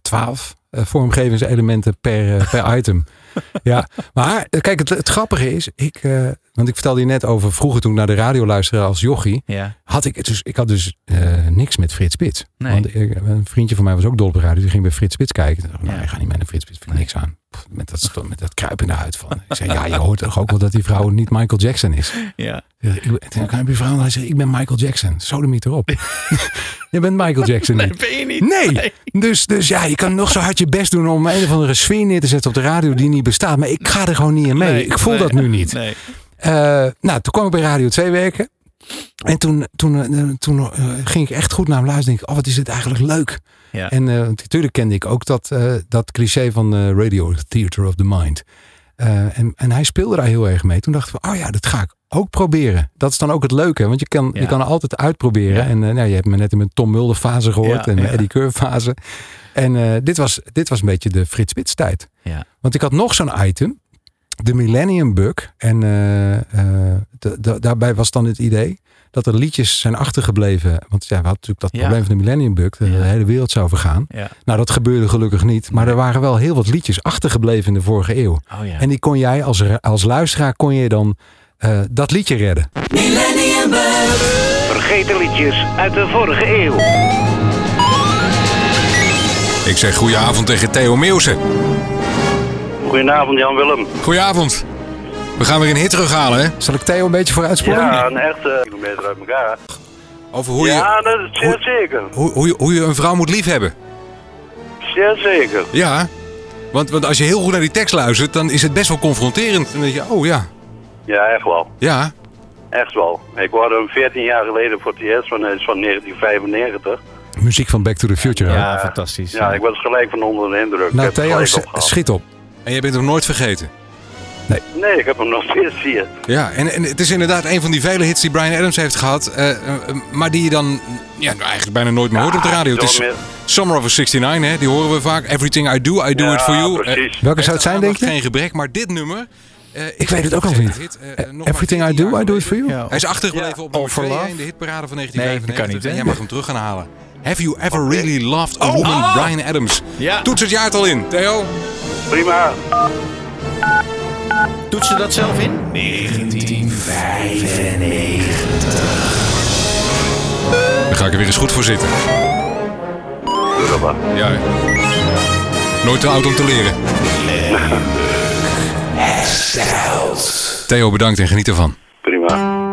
twaalf vormgevingselementen per, per <laughs> item. <laughs> Ja, maar eh, kijk, het, het grappige is, ik, eh, want ik vertelde je net over vroeger toen ik naar de radio luisterde als jochie. Ja. Had ik, dus, ik had dus eh, niks met Frits Spits. Nee. Want ik, een vriendje van mij was ook dol op de radio. Die ging bij Frits Spits kijken. Ik dacht, nou, ik ga niet met een Frits Spits. Vind ik niks aan. Met dat, met dat kruip in de huid van. Ik zei, ja, je hoort toch ook wel dat die vrouw niet Michael Jackson is. Ja. Ik- toen kwam die vrouw en hij zei, ik ben Michael Jackson. Sodemiet erop. <laughs> je bent Michael Jackson niet. ben je niet. Nee. Dus, dus ja, je kan nog zo hard je best doen om een of andere sfeer neer te zetten op de radio die niet bestaat. Maar ik ga er gewoon niet in mee. Nee, ik voel nee, dat nu niet. Nee. Eh, nou, toen kwam ik bij Radio 2 werken. En toen, toen, eh, toen eh, ging ik echt goed naar hem luisteren. Denk ik, oh, wat is dit eigenlijk leuk. Ja. En eh, natuurlijk kende ik ook dat, eh, dat cliché van eh, Radio Theater of the Mind. En, en hij speelde daar heel erg mee. Toen dachten we, oh ja, dat ga ik ook proberen. Dat is dan ook het leuke, want je kan, je kan altijd uitproberen. En nou, je hebt me net in mijn Tom Mulder fase gehoord Ja, en ja. Eddie Keur fase. En dit, was, dit was een beetje de Frits Spits tijd. Ja. Want ik had nog zo'n item, de Millennium Bug. En eh, eh, de- de- daarbij was dan het idee dat er liedjes zijn achtergebleven. Want ja, we hadden natuurlijk dat Ja. probleem van de Millennium Bug. Dat de hele wereld zou vergaan. Ja. Nou, dat gebeurde gelukkig niet. Maar er waren wel heel wat liedjes achtergebleven in de vorige eeuw. Oh ja. En die kon jij als, als luisteraar kon je dan eh, dat liedje redden. Millennium Bug. Vergeten liedjes uit de vorige eeuw. Ik zeg goedenavond tegen Theo Meeuwsen. Goedenavond Jan-Willem. Goedenavond. We gaan weer een hit terughalen, hè? Zal ik Theo een beetje vooruitspoelen? Ja, een echte kilometer uit elkaar. Over hoe je, Ja, dat is zeer zeker. hoe, hoe, je, hoe je een vrouw moet liefhebben. Zeer zeker. Ja. Want, want als je heel goed naar die tekst luistert, dan is het best wel confronterend. Dan denk je, oh ja. Ja, echt wel. Ja. Echt wel. Ik hoorde hem 14 jaar geleden voor het eerst hij is van 1995. Muziek van Back to the Future. hè? Ja, fantastisch. Ja, ik was gelijk van onder de indruk. Nou, Theo, schiet op. En je bent hem nooit vergeten. Nee, ik heb hem nog steeds hier. Ja, en, en het is inderdaad een van die vele hits die Brian Adams heeft gehad. eh, eh, maar die je dan ja, nou, eigenlijk bijna nooit meer hoort op de radio. Het is meer- Summer of a 69, hè? die horen we vaak. Everything I do, I do Ja, it for you. precies. Eh, Welke zou het zijn, denk je? Geen gebrek, maar dit nummer... eh, Ik weet het ook al niet. Hit, Everything I 14 do, I do it for you. Ja. Hij is achtergebleven op nummer All for 2 Love? in de hitparade van Nee, 1995. dat kan niet? En jij mag hem terug gaan halen. Have you ever really loved a woman, Oh! Brian Adams? Ja. Toets het jaartal in, Theo. Prima. Doet ze dat zelf in? 1995. Dan ga ik er weer eens goed voor zitten. Ja. Nooit te oud om te leren. Theo, bedankt en geniet ervan. Prima.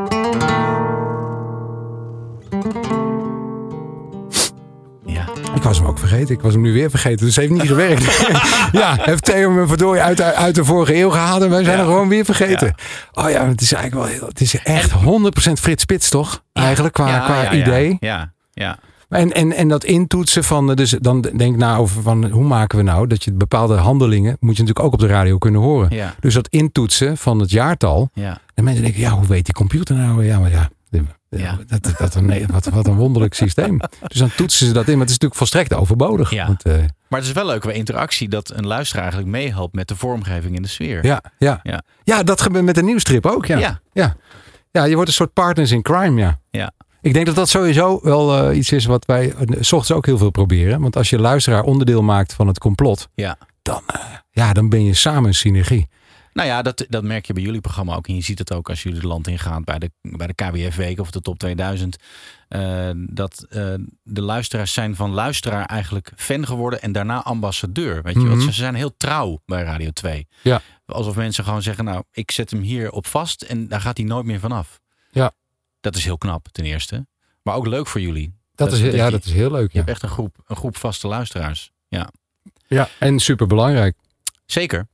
Ik was hem ook vergeten. Ik was hem nu weer vergeten. Dus het heeft niet gewerkt. <laughs> ja, heeft Theo me verdorie uit, de- uit de vorige eeuw gehaald. En wij zijn Ja. er gewoon weer vergeten. Oh ja, het is eigenlijk wel heel... Het is echt 100% Frits Spits, toch? Eigenlijk qua, qua idee. Ja, ja. En, en, en dat intoetsen van... eh, Dus dan denk ik na over van... Hoe maken we nou dat je bepaalde handelingen... Moet je natuurlijk ook op de radio kunnen horen. Dus dat intoetsen van het jaartal... Ja. En mensen denken, ja, hoe weet die computer nou? Ja, maar ja... Ja. Dat, dat, dat, nee, wat, wat een wonderlijk systeem. Dus dan toetsen ze dat in. Maar het is natuurlijk volstrekt overbodig. Ja. Want, eh, Maar het is wel leuk bij interactie dat een luisteraar eigenlijk meehelpt met de vormgeving in de sfeer. Ja, ja. Ja. ja, dat gebeurt met de nieuwstrip ook. Ja. Ja. Ja. ja, je wordt een soort partners in crime, ja. Ja. Ik denk dat dat sowieso wel eh, iets is wat wij eh, s ochtends ook heel veel proberen. Want als je luisteraar onderdeel maakt van het complot, Ja. dan, eh, ja, dan ben je samen een synergie. Nou ja, dat, dat merk je bij jullie programma ook. En je ziet het ook als jullie het land ingaan bij de, bij de KWF-week of de Top 2000. eh, dat eh, de luisteraars zijn van luisteraar eigenlijk fan geworden en daarna ambassadeur. Weet je, want Mhm. ze zijn heel trouw bij Radio 2. Ja. Alsof mensen gewoon zeggen, nou, ik zet hem hier op vast en daar gaat hij nooit meer vanaf. Ja. Dat is heel knap, ten eerste. Maar ook leuk voor jullie. Dat is, ja, dat is heel leuk. Je Ja, hebt echt een groep, een groep vaste luisteraars. Ja. ja en super belangrijk. Zeker.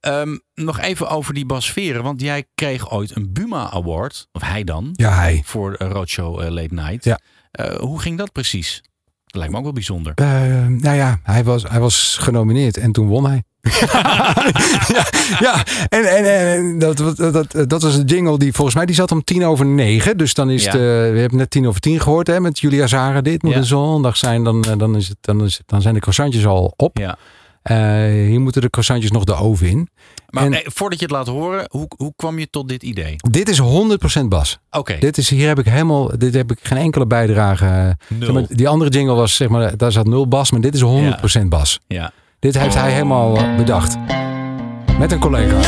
Ehm, nog even over die Bas Veren, want jij kreeg ooit een Buma Award, of hij dan, Ja, hij. voor eh, Roadshow eh, Late Night. Ja. Eh, hoe ging dat precies? Dat lijkt me ook wel bijzonder. Eh, nou ja, hij was, hij was genomineerd en toen won hij. <laughs> ja, ja, en, en, en dat, dat, dat, dat was een jingle die volgens mij die zat om tien over negen. Dus dan is Ja. het, eh, we hebben net tien over tien gehoord hè, met Julia Zara. Dit moet Ja. een zondag zijn, dan, dan, is het, dan, is het, dan zijn de croissantjes al op. Ja. Eh, hier moeten de croissantjes nog de oven in. Maar En- eh, voordat je het laat horen, hoe, hoe kwam je tot dit idee? Dit is 100% Bas. Oké. Dit is, hier heb ik helemaal, dit heb ik geen enkele bijdrage. Nul. zeg maar, die andere jingle was, zeg maar, daar zat nul Bas, maar dit is 100% Bas. Ja. Dit heeft hij helemaal eh, bedacht. Met een collega.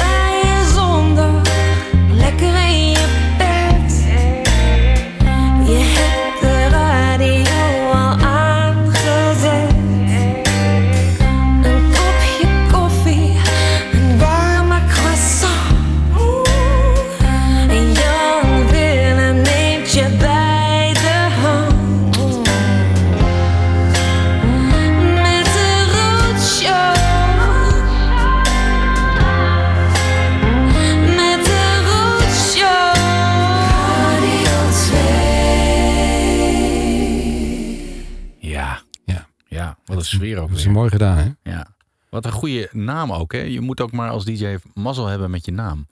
Sfeer ook Dat is weer. mooi gedaan, hè? Ja. Wat een goede naam ook, hè? Je moet ook maar als DJ mazzel hebben met je naam.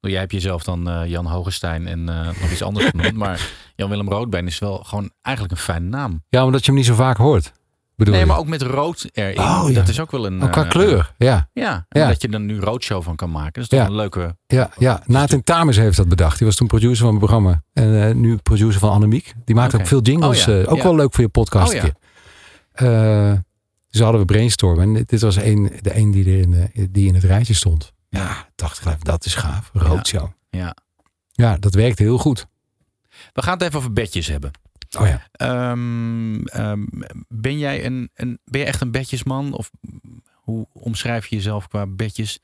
Jij hebt jezelf dan eh, Jan Hogestein en eh, nog iets anders genoemd. <laughs> Maar Jan-Willem Roodbeen is wel gewoon eigenlijk een fijne naam. Ja, omdat je hem niet zo vaak hoort. Bedoel nee, je? maar ook met rood erin. Oh, ja. Dat is ook wel een... Oh, qua eh, kleur, ja. Ja, en Ja. dat je er nu Roodshow van kan maken. Dat is toch Ja. een leuke... Ja, ja. Nathan Tames heeft dat bedacht. Die was toen producer van mijn programma. En nu producer van Annemiek. Die maakt ook veel jingles. Oh ook wel leuk voor je podcast Oh ja. Eh, dus hadden we brainstormen. En dit- dit was een, de een die, er in, de- die in het rijtje stond. Ja, dacht ik, dat is gaaf. Roadshow. Ja. Ja, dat werkte heel goed. We gaan het even over bedjes hebben. Oh ja. Ehm, ehm, ben jij een, een, ben je echt een bedjesman? Of hoe omschrijf je jezelf qua bedjes?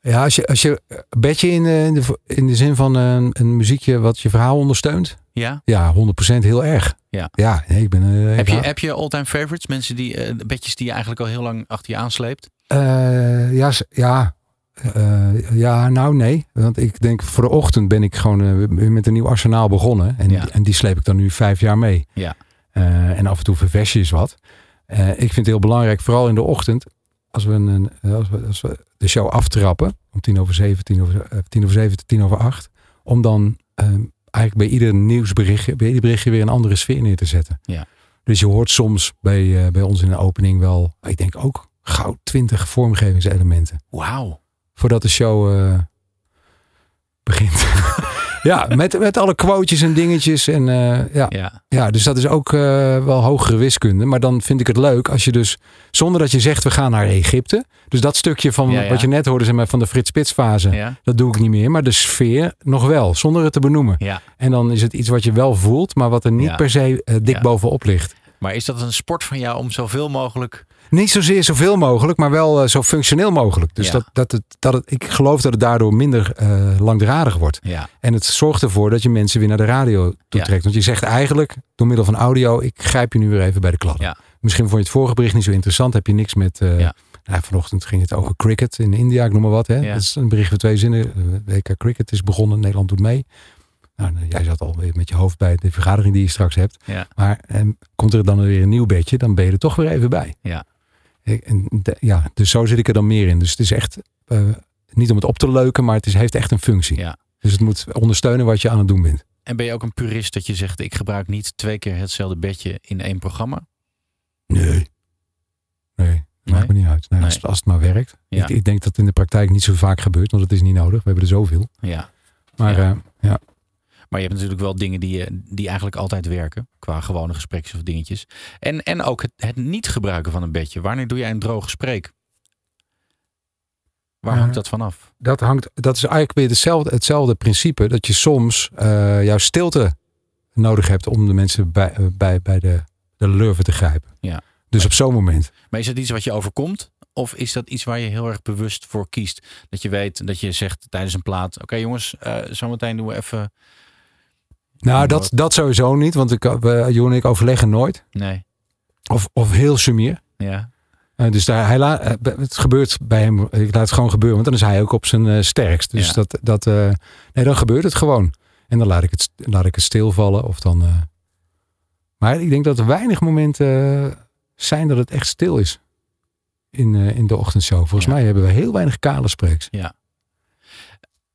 Ja, als je, als je een bedje in, eh, in, de, in de zin van een, een muziekje wat je verhaal ondersteunt. Ja? Ja, 100% heel erg. Ja. Ja, nee, ik ben... eh, Heb je, heb je all-time favorites? Mensen die, eh, bedjes die je eigenlijk al heel lang achter je aansleept? Eh, ja, ja. Ja, nou nee. Want ik denk voor de ochtend ben ik gewoon met een nieuw arsenaal begonnen. En, Ja. en die sleep ik dan nu vijf jaar mee. Ja. En af en toe ververs je eens wat. Ik vind het heel belangrijk, vooral in de ochtend, als we, een, als we, als we de show aftrappen, om tien over zeven, tien over, tien over zeven tot tien over acht, om dan eh, eigenlijk bij ieder nieuwsberichtje, bij ieder berichtje weer een andere sfeer neer te zetten. Ja. Dus je hoort soms bij, eh, bij ons in de opening wel, ik denk ook gauw twintig vormgevingselementen. Wauw. Voordat de show eh, begint. <laughs> ja, met, met alle quotejes en dingetjes. En, eh, ja. Ja. Ja. dus dat is ook eh, wel hogere wiskunde. Maar dan vind ik het leuk als je dus, zonder dat je zegt we gaan naar Egypte. Dus dat stukje van Ja, ja. wat je net hoorde zeg maar, van de Frits Spits fase. Dat doe ik niet meer. Maar de sfeer nog wel, zonder het te benoemen. En dan is het iets wat je wel voelt, maar wat er niet per se eh, dik bovenop ligt. Maar is dat een sport van jou om zoveel mogelijk... Niet zozeer zoveel mogelijk, maar wel eh, zo functioneel mogelijk. Dus Ja. dat, dat, het, dat het, ik geloof dat het daardoor minder eh, langdradig wordt. Ja. En het zorgt ervoor dat je mensen weer naar de radio toe Ja. trekt. Want je zegt eigenlijk, door middel van audio, ik grijp je nu weer even bij de klad. Ja. Misschien vond je het vorige bericht niet zo interessant. Heb je niks met... eh, Ja. nou, vanochtend ging het over cricket in India, ik noem maar wat. Hè? Ja. Dat is een bericht van twee zinnen. Eh, WK Cricket is begonnen, Nederland doet mee. Nou, nou, jij zat alweer met je hoofd bij de vergadering die je straks hebt. Ja. Maar ehm, komt er dan weer een nieuw bedje, dan ben je er toch weer even bij. Ja. Ja, dus zo zit ik er dan meer in. Dus het is echt eh, niet om het op te leuken, maar het is, heeft echt een functie. Ja. Dus het moet ondersteunen wat je aan het doen bent. En ben je ook een purist dat je zegt... ik gebruik niet twee keer hetzelfde bedje in één programma? Nee. Nee, dat maakt me niet uit. Nee, Als, Nee. als het maar werkt. Ja. Ik, ik denk dat het in de praktijk niet zo vaak gebeurt, want het is niet nodig. We hebben er zoveel. Ja. Maar Ja. ja. Maar je hebt natuurlijk wel dingen die, je- die eigenlijk altijd werken. Qua gewone gesprekjes of dingetjes. En, en ook het, het niet gebruiken van een bedje. Wanneer doe jij een droog gesprek? Waar hangt dat vanaf? dat, hangt, dat is eigenlijk weer hetzelfde, hetzelfde principe. Dat je soms eh jouw stilte nodig hebt om de mensen bij, eh, bij, bij de, de lurven te grijpen. Ja. Dus op zo'n moment. Maar is dat iets wat je overkomt? Of is dat iets waar je heel erg bewust voor kiest? Dat je weet, dat je zegt tijdens een plaat... Oké jongens, eh, zometeen doen we even... Nou, dat, dat sowieso niet. Want ik, Johan en ik overleggen nooit. Nee. Of, of heel sumier. Ja. Eh, dus daar, hij laat, eh, het gebeurt bij hem. Ik laat het gewoon gebeuren. Want dan is hij ook op zijn eh, sterkst. Dus Ja. dat, dat nee, dan gebeurt het gewoon. En dan laat ik het, laat ik het stilvallen. Of dan, maar ik denk dat er weinig momenten zijn dat het echt stil is. in, in de ochtendshow. Volgens mij hebben we heel weinig kale spreeks. Ja.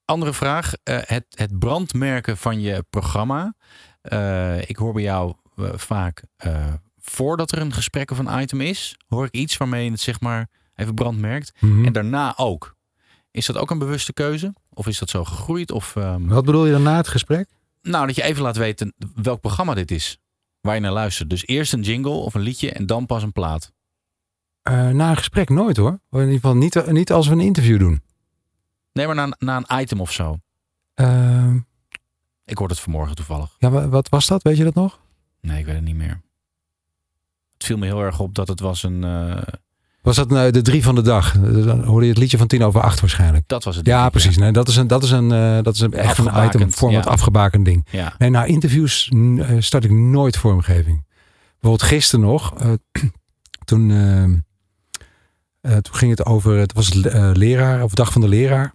Andere vraag. eh, het, het brandmerken van je programma. Eh, ik hoor bij jou eh, vaak voordat er een gesprek of een item is, hoor ik iets waarmee je het zeg maar even brandmerkt. Mhm. En daarna ook. Is dat ook een bewuste keuze? Of is dat zo gegroeid? Of, ehm, Wat bedoel je dan na het gesprek? Nou, dat je even laat weten welk programma dit is. Waar je naar luistert. Dus eerst een jingle of een liedje en dan pas een plaat. Na een gesprek nooit hoor. In ieder geval niet, niet als we een interview doen. Nee, maar na, een- na een item of zo. Ehm, Ik hoorde het vanmorgen toevallig. ja, wa- wat was dat? Weet je dat nog? Nee, ik weet het niet meer. Het viel me heel erg op dat het was een... eh, Was dat nou de drie van de dag? Dan hoorde je het liedje van tien over acht waarschijnlijk. dat was het. Ja, precies. Nee, dat is een, dat is een, eh, dat is een echt een item format ja. afgebakend ding. Ja. Nee, na interviews eh, start ik nooit vormgeving. Bijvoorbeeld gisteren nog, <clears throat> toen, eh, eh, toen ging het over, het was leraar of dag van de leraar.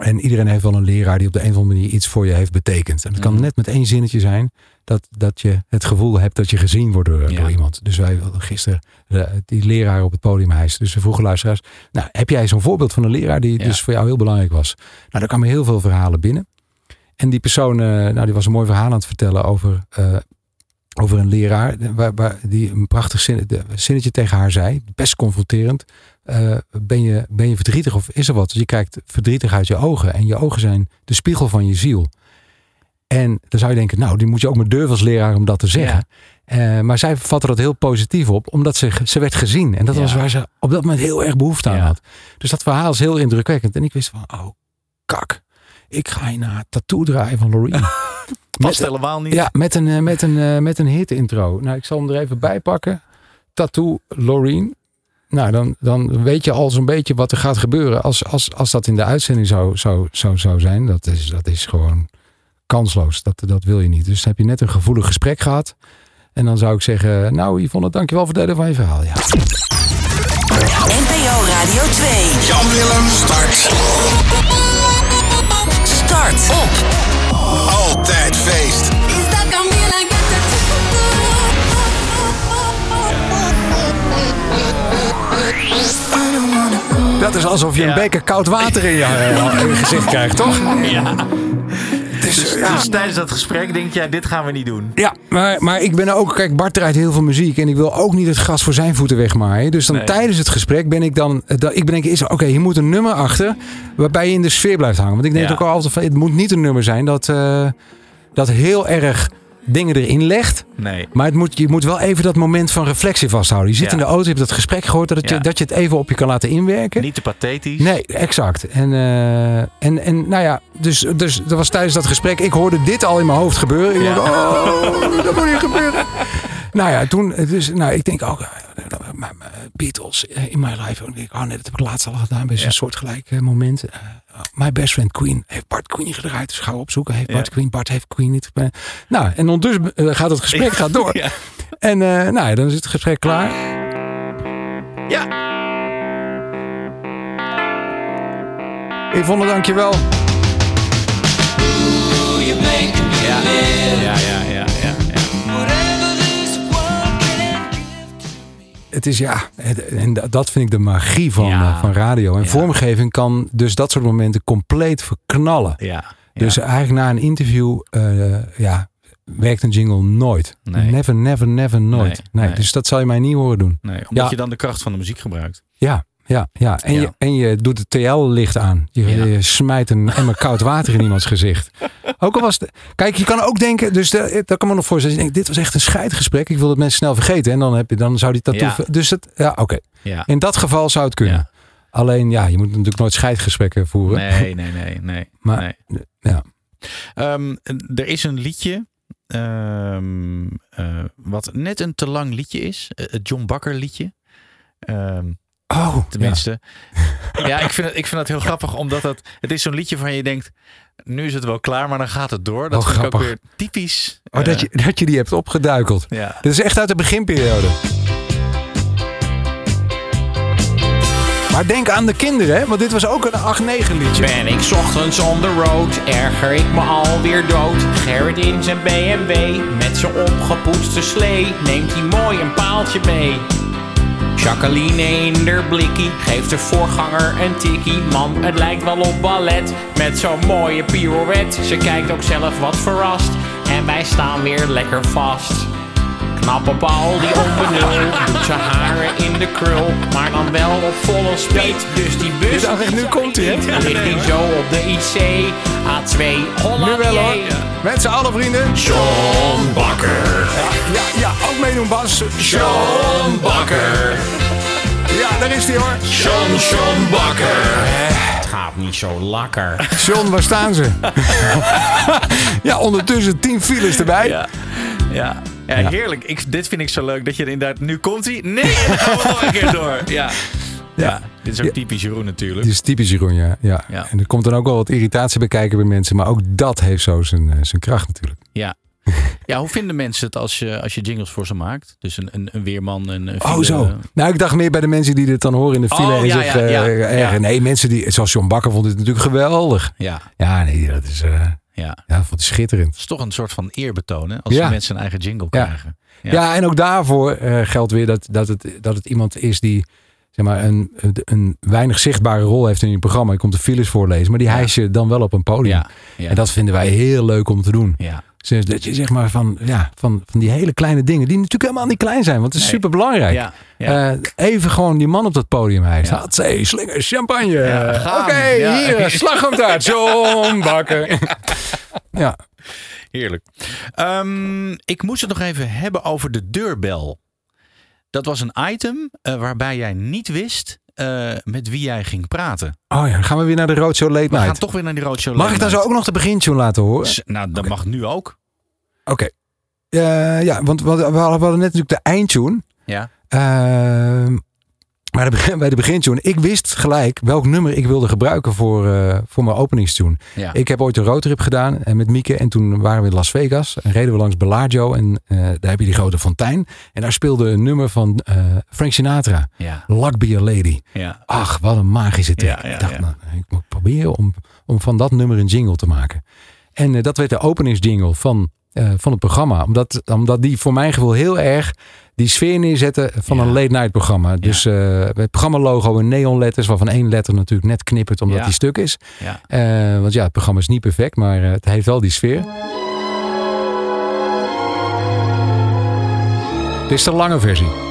En iedereen heeft wel een leraar die op de een of andere manier iets voor je heeft betekend. En het kan Mhm. net met één zinnetje zijn dat, dat je het gevoel hebt dat je gezien wordt door, door iemand. Dus wij gisteren eh, die leraar op het podium hijsen. Dus we vroegen luisteraars, nou heb jij zo'n voorbeeld van een leraar die dus voor jou heel belangrijk was? Nou, daar kwamen heel veel verhalen binnen. En die persoon, eh, nou, die was een mooi verhaal aan het vertellen over, eh, over een leraar. Waar, waar die een prachtig zin, zinnetje tegen haar zei. Best confronterend. Eh, ben, je, ben je verdrietig of is er wat? Dus je kijkt verdrietig uit je ogen. En je ogen zijn de spiegel van je ziel. En dan zou je denken, nou, die moet je ook maar durven als leraar om dat te zeggen. Eh, maar zij vatte dat heel positief op, omdat ze, ze werd gezien. En dat Ja. was waar ze op dat moment heel erg behoefte aan had. Dus dat verhaal is heel indrukwekkend. En ik wist van, oh, kak. Ik ga je naar tattoo draaien van Loreen. <laughs> Past helemaal niet. Ja, met een, eh, met een, met een hit intro. Nou, ik zal hem er even bij pakken. Tattoo Loreen. Nou, dan, dan weet je al zo'n beetje wat er gaat gebeuren. Als, als, als dat in de uitzending zou, zou, zou, zou zijn. Dat is, dat is gewoon kansloos. Dat, dat wil je niet. Dus heb je net een gevoelig gesprek gehad. En dan zou ik zeggen, nou Yvonne, dankjewel voor het delen van je verhaal. Ja. NPO Radio 2. Jan Willem start. Start op. Altijd feest. Dat is alsof je een beker koud water in je, eh, in je gezicht krijgt, toch? Ja. Dus, Dus, ja. dus tijdens dat gesprek denk jij, dit gaan we niet doen. Ja, maar, maar ik ben ook, kijk, Bart draait heel veel muziek en ik wil ook niet het gras voor zijn voeten wegmaaien. Dus dan Nee. tijdens het gesprek ben ik dan, eh, dat, ik denk, is oké, hier moet een nummer achter waarbij je in de sfeer blijft hangen. Want ik denk Ja. ook altijd van, het moet niet een nummer zijn dat, eh, dat heel erg dingen erin legt. Nee. Maar het moet, je moet wel even dat moment van reflectie vasthouden. Je zit Ja. in de auto, je hebt dat gesprek gehoord, dat, het je, dat je het even op je kan laten inwerken. Niet te pathetisch. Nee, exact. En, eh, en, en nou ja, dus, dus dat was tijdens dat gesprek. Ik hoorde dit al in mijn hoofd gebeuren. Ik Ja. dacht, oh, dat moet niet gebeuren. nou ja, toen, dus, nou, ik denk ook, eh, Beatles in my life. Oh nee, dat heb ik laatst al gedaan. Best een soortgelijk eh, moment. My best friend Queen heeft Bart Queen gedraaid. Dus ga opzoeken. Heeft Bart Ja. Queen, Bart heeft Queen niet. Nou, en ondertussen eh, gaat het gesprek gaat door. <laughs> Ja. En eh, nou dan is het gesprek klaar. Ja. Yvonne, dankjewel. Ja, ja, ja, ja, Het is ja, het- en da- dat vind ik de magie van, Ja. eh, van radio. En vormgeving kan dus dat soort momenten compleet verknallen. Ja. Dus eigenlijk na een interview, eh, ja, werkt een jingle nooit. Nee. Never, never, never, nooit. Nee, Nee, nee. Dus dat zal je mij niet horen doen. Nee, omdat Ja. je dan de kracht van de muziek gebruikt. Ja, ja, ja. En, Ja. Je, en je doet het TL-licht aan. Je, Ja. je smijt een emmer koud water in iemands gezicht. Ook al was het... Kijk, je kan ook denken... Dus de, dat kan me nog voorstellen. Je denkt, dit was echt een scheidgesprek. Ik wil dat mensen snel vergeten. En dan, heb je, dan zou die tattoo... Ja. Dus het... Ja, oké. In dat geval zou het kunnen. Alleen, ja, je moet natuurlijk nooit scheidgesprekken voeren. Nee, nee, nee, nee. Maar, nee. ja. Ehm, er is een liedje. ehm, eh, wat net een te lang liedje is. Eh, Het John Bakker liedje. Ehm, Oh, tenminste. <laughs> Ja, ik, vind het, ik vind het heel grappig. Omdat het, het is zo'n liedje van je denkt. Nu is het wel klaar, maar dan gaat het door. Dat Oh, vind ik ook weer typisch. Oh, dat, eh, je, dat je die hebt opgeduikeld. Ja. Dit is echt uit de beginperiode. Maar denk aan de kinderen, hè? Want dit was ook een 8-9 liedje. Ben ik 's ochtends on the road, erger ik me alweer dood. Gerrit in zijn BMW, met zijn opgepoetste slee, neemt hij mooi een paaltje mee. Jacqueline in der blikkie geeft de voorganger een tikkie. Man, het lijkt wel op ballet met zo'n mooie pirouette. Ze kijkt ook zelf wat verrast en wij staan weer lekker vast. Knappe Paul die onbenul doet zijn haren in de krul, maar dan wel op volle speed. Dus die bus. Ik, nu komt hij, hè? Ligt hij zo op de IC. A2 Holland. Nu wel hoor. Mensen, alle vrienden. John Bakker. Ja, ja, ja, ook meedoen Bas. John Bakker. Ja, daar is hij hoor. John, John Bakker. Het gaat niet zo lakker. John, waar staan ze? <laughs> ja, ondertussen tien files erbij. Ja. Ja. Ja, heerlijk. Ik, dit vind ik zo leuk dat je er inderdaad... Nu komt hij. Nee, dan gaan we nog een keer door. <laughs> Ja. Ja, dit is ook typisch Jeroen natuurlijk. Dit is typisch Jeroen, ja. ja. Ja. En er komt dan ook wel wat irritatie bij kijken bij mensen. Maar ook dat heeft zo zijn, eh, zijn kracht natuurlijk. Ja. <laughs> Ja, hoe vinden mensen het als je, als je jingles voor ze maakt? Dus een, een, een weerman, een, een Oh, zo. Nou, ik dacht meer bij de mensen die dit dan horen in de file Oh, en ja, zich ja, eh, ja. Nee, mensen die, zoals John Bakker vond dit natuurlijk geweldig. Ja. Ja, nee, dat is, eh Ja. ja, vond het schitterend. Het is toch een soort van eerbetoon, hè? Als Ja. mensen een eigen jingle Ja. krijgen. Ja. en ook daarvoor eh, geldt weer dat, dat, het, dat het iemand is die zeg maar, een, een weinig zichtbare rol heeft in je programma. Je komt de files voorlezen, maar die hijs je dan wel op een podium. ja. En dat vinden wij heel leuk om te doen. Ja. Dus dat je zeg maar van, ja, van, van die hele kleine dingen, die natuurlijk helemaal niet klein zijn, want het is Nee. super belangrijk. Ja, ja. even gewoon die man op dat podium hijsen. Ja. Hatsé, slinger, champagne. Oké, Ja. hier, <laughs> slagroomtaart. John Bakker. ja. Heerlijk. Ehm, ik moest het nog even hebben over de deurbel. Dat was een item eh, waarbij jij niet wist eh, met wie jij ging praten. Oh ja, dan gaan we weer naar de Roadshow Late We gaan Night. toch weer naar die roadshow. Mag Late ik dan zo Night. ook nog de begintune laten horen? S- Nou, dat mag nu ook. Oké. Eh, ja, want, we hadden we hadden net natuurlijk de eindtune. Ja. Ehm, bij de begintune, ik wist gelijk welk nummer ik wilde gebruiken voor, eh, voor mijn openingstune. Ja. Ik heb ooit een roadtrip gedaan eh, met Mieke en toen waren we in Las Vegas en reden we langs Bellagio en eh, daar heb je die grote fontein. En daar speelde een nummer van Frank Sinatra, Ja. Luck Be A Lady. Ja. Ach, wat een magische track. Ik dacht, nou, ik moet proberen om, om van dat nummer een jingle te maken. En dat werd de openingsjingle van, eh, van het programma. Omdat, omdat die voor mijn gevoel heel erg die sfeer neerzetten van een late night programma. Dus eh het programma logo in neonletters, waarvan één letter natuurlijk net knippert omdat Ja. die stuk is. Ja. Eh, want ja, het programma is niet perfect, maar het heeft wel die sfeer. Dit is de lange versie.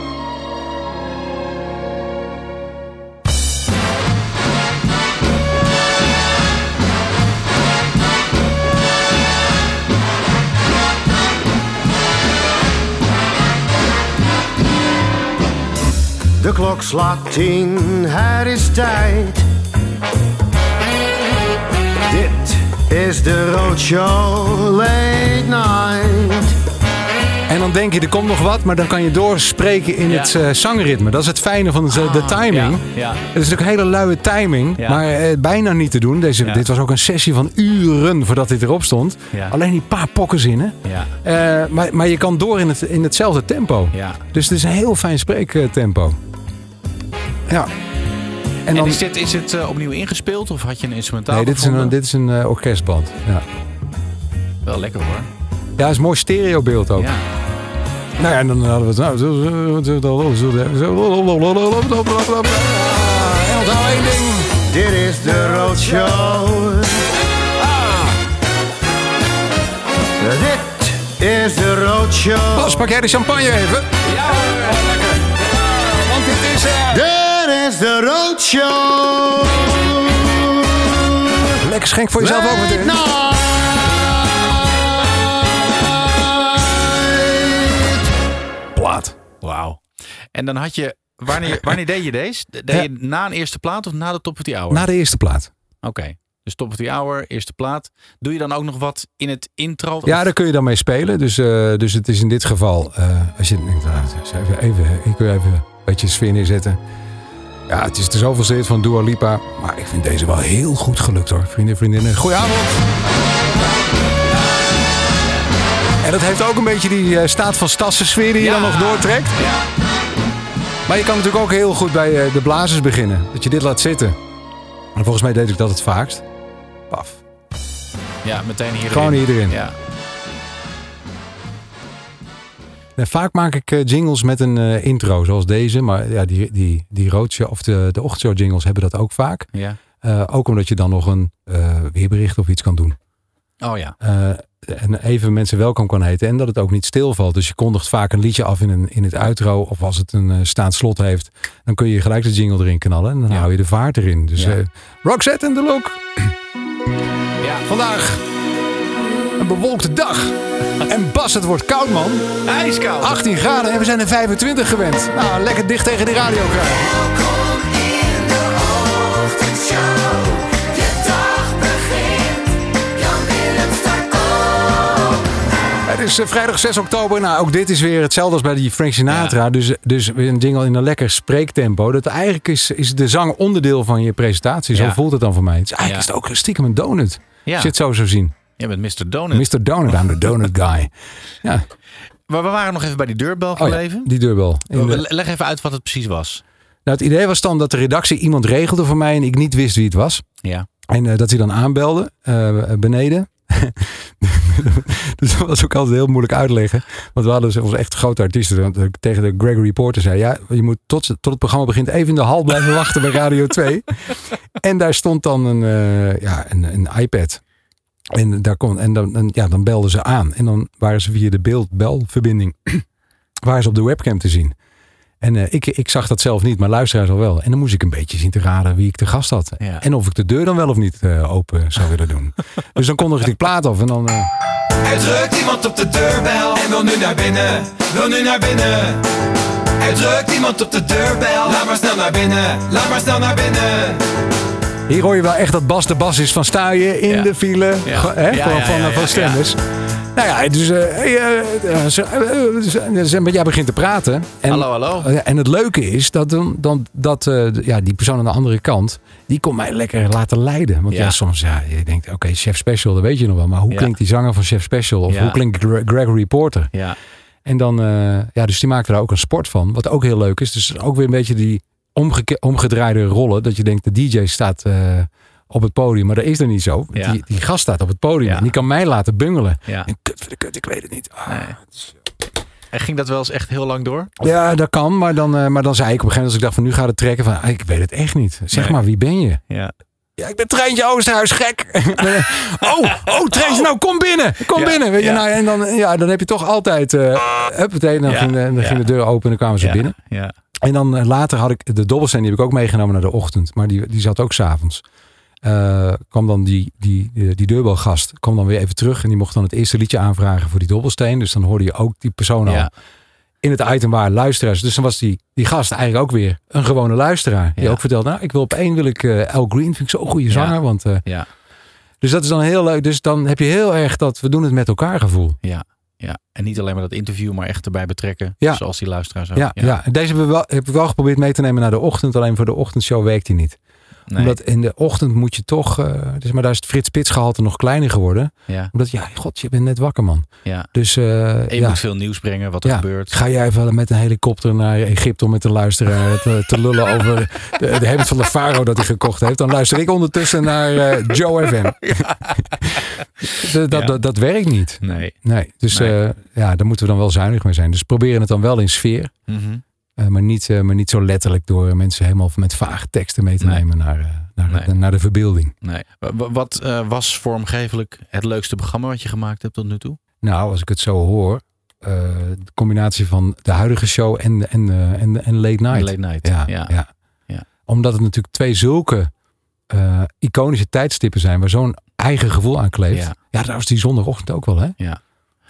De klok slaat tien, het is tijd. Dit is de Roadshow Late Night. En dan denk je, er komt nog wat, maar dan kan je doorspreken in Ja. het eh, zangritme. Dat is het fijne van de, de timing. ja, ja. Het is natuurlijk hele luie timing, maar eh, bijna niet te doen. Deze. Dit was ook een sessie van uren voordat dit erop stond. Alleen die paar pokkenzinnen. Ja. Eh, maar, maar je kan door in, het, in hetzelfde tempo. Dus het is een heel fijn spreektempo. Ja. En, dan- is dit, is eh, opnieuw ingespeeld of had je een instrumentaal Nee, dit is een, dit is een orkestband. Ja. Wel lekker hoor. Ja, het is een mooi stereobeeld ook. Ja. Nou ja, en dan hadden we het. Nou, zo, zo, zo, zo, zo, zo, En onthoud één ding. Dit is de Roadshow. Dit is de Roadshow. Bas, pak jij de champagne even? Ja, lekker. Want dit is... eh, Dit is de Roadshow. Lekker schenk voor jezelf ook meteen. Plaat. Wauw. En dan had je... Wanneer, <laughs> wanneer deed je deze? Deed Ja. je na een eerste plaat of na de top of the hour? Na de eerste plaat. Oké. Dus top of the hour, eerste plaat. Doe je dan ook nog wat in het intro? Ja, daar kun je dan mee spelen. Dus, eh, dus het is in dit geval, eh, als je denkt, even, even, ik wil even een beetje sfeer neerzetten. Ja, het is de zoveelste hit van Dua Lipa. Maar ik vind deze wel heel goed gelukt hoor, vrienden en vriendinnen. Goedenavond. En dat heeft ook een beetje die eh, staat van stassen sfeer die je dan nog doortrekt. Maar je kan natuurlijk ook heel goed bij eh, de blazers beginnen. Dat je dit laat zitten. En volgens mij deed ik dat het vaakst. Paf. Ja, meteen hier Gewoon hier erin. Ja. Vaak maak ik eh, jingles met een intro, zoals deze. Maar ja, die, die, die roadshow of de, de ochtendshow jingles hebben dat ook vaak. Ja. Ook omdat je dan nog een weerbericht of iets kan doen. Oh ja. En even mensen welkom kan heten. En dat het ook niet stilvalt. Dus je kondigt vaak een liedje af in, een, in het outro. Of als het een eh, staand slot heeft. Dan kun je gelijk de jingle erin knallen. En dan hou je de vaart erin. Dus Ja. eh Roxette en de Look. Ja, vandaag een bewolkte dag. En Bas, het wordt koud man. IJskoud. 18 graden en we zijn er 25 gewend. Nou, lekker dicht tegen die radio krijgen. Het is eh, vrijdag 6 oktober. Nou, ook dit is weer hetzelfde als bij die Frank Sinatra. Dus, dus weer een jingle in een lekker spreektempo. Dat eigenlijk is, is de zang onderdeel van je presentatie. Zo Ja. voelt het dan voor mij. Het is eigenlijk Ja. is het ook stiekem een donut. Ja. Als je het zo zou zien. Je bent Mr. Donut. Mr. Donut, I'm the donut guy. Ja, Maar we waren nog even bij die deurbel oh gebleven. die deurbel. De- Leg even uit wat het precies was. Nou, het idee was dan dat de redactie iemand regelde voor mij en ik niet wist wie het was. Ja. En eh, dat hij dan aanbelde eh, beneden. <laughs> dus dat was ook altijd heel moeilijk uitleggen. Want we hadden onze echt grote artiesten. Want ik tegen de Gregory Porter zei: Ja, je moet tot, tot het programma begint even in de hal blijven wachten bij Radio 2. <laughs> En daar stond dan een, eh, ja, een, een iPad. En, daar kon, en dan, en ja, dan belden ze aan. En dan waren ze via de beeld-belverbinding <clears throat> waren ze op de webcam te zien. En eh, ik, ik zag dat zelf niet, maar luisteraars al wel. En dan moest ik een beetje zien te raden wie ik te gast had. Ja. En of ik de deur dan wel of niet eh, open zou willen doen. <laughs> dus dan kondigde ik die plaat af en dan... eh, Er drukt iemand op de deurbel en wil nu naar binnen, wil nu naar binnen. Er drukt iemand op de deurbel, laat maar snel naar binnen, laat maar snel naar binnen. hier hoor je wel echt dat Bas de Bas is van sta je in Ja. de file Ja. Van, ja, van, ja, van ja, stemmers. Nou ja, dus ze- jij begint te praten. En, Hallo, hallo. eh, En het leuke is dat, dan, dan, dat eh, ja, die persoon aan de andere kant, die kon mij lekker laten leiden. Want ja, Ja. soms, ja, je denkt, oké, Chef Special, dat weet je nog wel. Maar hoe Ja. klinkt die zanger van Chef Special? Of Ja. hoe klinkt Gre- Gregory Porter? Ja. En dan, eh, ja, dus die maakte daar ook een sport van. Wat ook heel leuk is. Dus ook weer een beetje die omgedraaide rollen. Dat je denkt, de DJ staat eh, op het podium. Maar dat is er niet zo. Ja. Die, die gast staat op het podium. Ja. En die kan mij laten bungelen. Ja. En kut voor de kut, ik weet het niet. Ah. En ging dat wel eens echt heel lang door? Ja, dat kan. Maar dan, eh, maar dan zei ik op een gegeven moment, als ik dacht van nu gaat het trekken. Van, ah, ik weet het echt niet. Zeg Nee. maar, wie ben je? Ja. Ja, ik ben Treintje Oosterhuis, gek. <laughs> oh, oh, Treintje, nou kom binnen. Kom Ja, binnen. Weet je, ja. nou, en dan, ja, dan heb je toch altijd... eh huppatee, dan, Ja, ging, de, dan ging de deur open en dan kwamen ze binnen. Ja. En dan eh, later had ik de dobbelsteen, die heb ik ook meegenomen naar de ochtend. Maar die, die zat ook s'avonds. Eh kwam dan die, die, die, die deurbelgast, kwam dan weer even terug. En die mocht dan het eerste liedje aanvragen voor die dobbelsteen. Dus dan hoorde je ook die persoon al Ja. in het item waar luisteraars. Dus dan was die, die gast eigenlijk ook weer een gewone luisteraar. Die Ja. ook vertelde, nou, ik wil op één wil ik eh Al Green, vind ik zo'n goede zanger. Ja. Want, eh, Ja. dus dat is dan heel leuk. Dus dan heb je heel erg dat we doen het met elkaar gevoel. Ja. ja. En niet alleen maar dat interview, maar echt erbij betrekken. Ja. Zoals die luisteraars ook. Ja, ja. Deze hebben we wel, heb ik wel geprobeerd mee te nemen naar de ochtend. Alleen voor de ochtendshow werkt die niet. Nee. Omdat in de ochtend moet je toch... dus, maar daar is het Frits Spits gehalte nog kleiner geworden. Ja. Omdat, ja, god, je bent net wakker, man. Ja. Dus je ja, moet veel nieuws brengen, wat er ja. gebeurt. ga jij even met een helikopter naar Egypte om met de luisteraar te, te lullen over de, de hemd van de Faro dat hij gekocht heeft. Dan luister ik ondertussen naar eh, Joe FM. <laughs> dat, dat, Ja. dat, dat werkt niet. Nee. Nee, dus Nee. ja, daar moeten we dan wel zuinig mee zijn. Dus proberen het dan wel in sfeer. Mhm. Eh, maar, niet, eh, maar niet zo letterlijk door mensen helemaal met vage teksten mee te Nee. nemen naar, eh, naar, Nee. de, naar de verbeelding. Nee. Wa- wa- Wat eh, was vormgevelijk het leukste programma wat je gemaakt hebt tot nu toe? Nou, als ik het zo hoor, eh, de combinatie van de huidige show en, en, eh, en, en Late Night. Late Night, Ja, ja. ja. Ja. Omdat het natuurlijk twee zulke eh, iconische tijdstippen zijn waar zo'n eigen gevoel aan kleeft. Ja. Ja, dat was die zondagochtend ook wel, hè? Ja.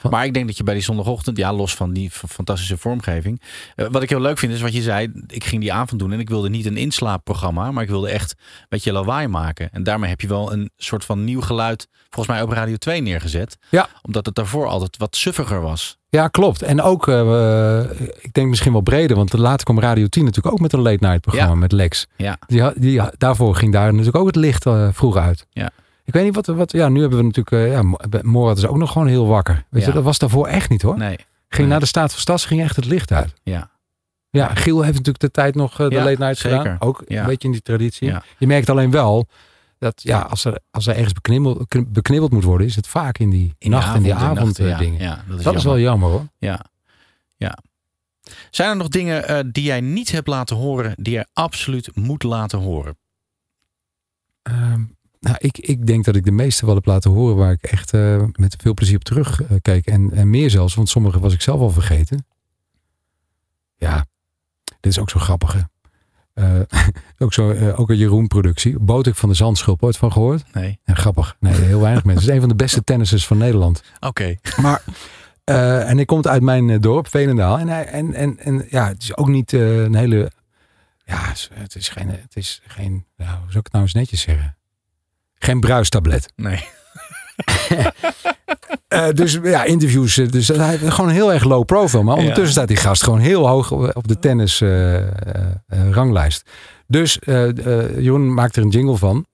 Maar ik denk dat je bij die zondagochtend, ja, los van die fantastische vormgeving. eh, wat ik heel leuk vind is wat je zei. Ik ging die avond doen en ik wilde niet een inslaapprogramma, maar ik wilde echt een beetje lawaai maken. En daarmee heb je wel een soort van nieuw geluid, volgens mij op Radio 2 neergezet. Ja. Omdat het daarvoor altijd wat suffiger was. Ja, klopt. En ook, eh, ik denk misschien wel breder, want later kwam Radio 10 natuurlijk ook met een late night programma Ja. met Lex. Ja. Die, die, daarvoor ging daar natuurlijk ook het licht eh, vroeg uit. Ja. Ik weet niet wat, wat ja, nu hebben we natuurlijk, eh, ja, Morat is ook nog gewoon heel wakker. Weet je, dat was daarvoor echt niet hoor. Nee. Ging Nee. na de staat van Stads ging echt het licht uit. Ja. Ja, Giel heeft natuurlijk de tijd nog eh, de Ja, late nights zeker. gedaan. Ook Ja. een beetje in die traditie. Ja. Je merkt alleen wel dat ja, als er, als er ergens beknibbeld, beknibbeld moet worden, is het vaak in die In nacht en die avond eh, dingen. Dat is dat is wel jammer hoor. Ja. Ja. Zijn er nog dingen eh, die jij niet hebt laten horen, die jij absoluut moet laten horen? Ehm, nou, ik, ik denk dat ik de meeste wel heb laten horen waar ik echt eh, met veel plezier op terugkeek. en, en meer zelfs, want sommige was ik zelf al vergeten. Ja, dit is ook zo grappig. Hè? Eh, <laughs> ook, zo, eh, ook een Jeroen-productie. Botik van de Zandschulp, ooit van gehoord? Nee. Ja, grappig. Nee, heel weinig mensen. Het is een van de beste tennissers van Nederland. Oké. Maar, eh, en hij komt uit mijn eh, dorp, Veenendaal. En, hij, en, en, en ja, het is ook niet eh, een hele... Ja, het is geen... Het is geen nou, hoe zou ik het nou eens netjes zeggen? Geen bruistablet. Nee. <laughs> Eh, dus ja, interviews. eh, Dus hij heeft gewoon heel erg low profile. Maar ondertussen Ja. staat die gast gewoon heel hoog op de tennis eh, ranglijst. Dus eh, eh, Jeroen maakt er een jingle van.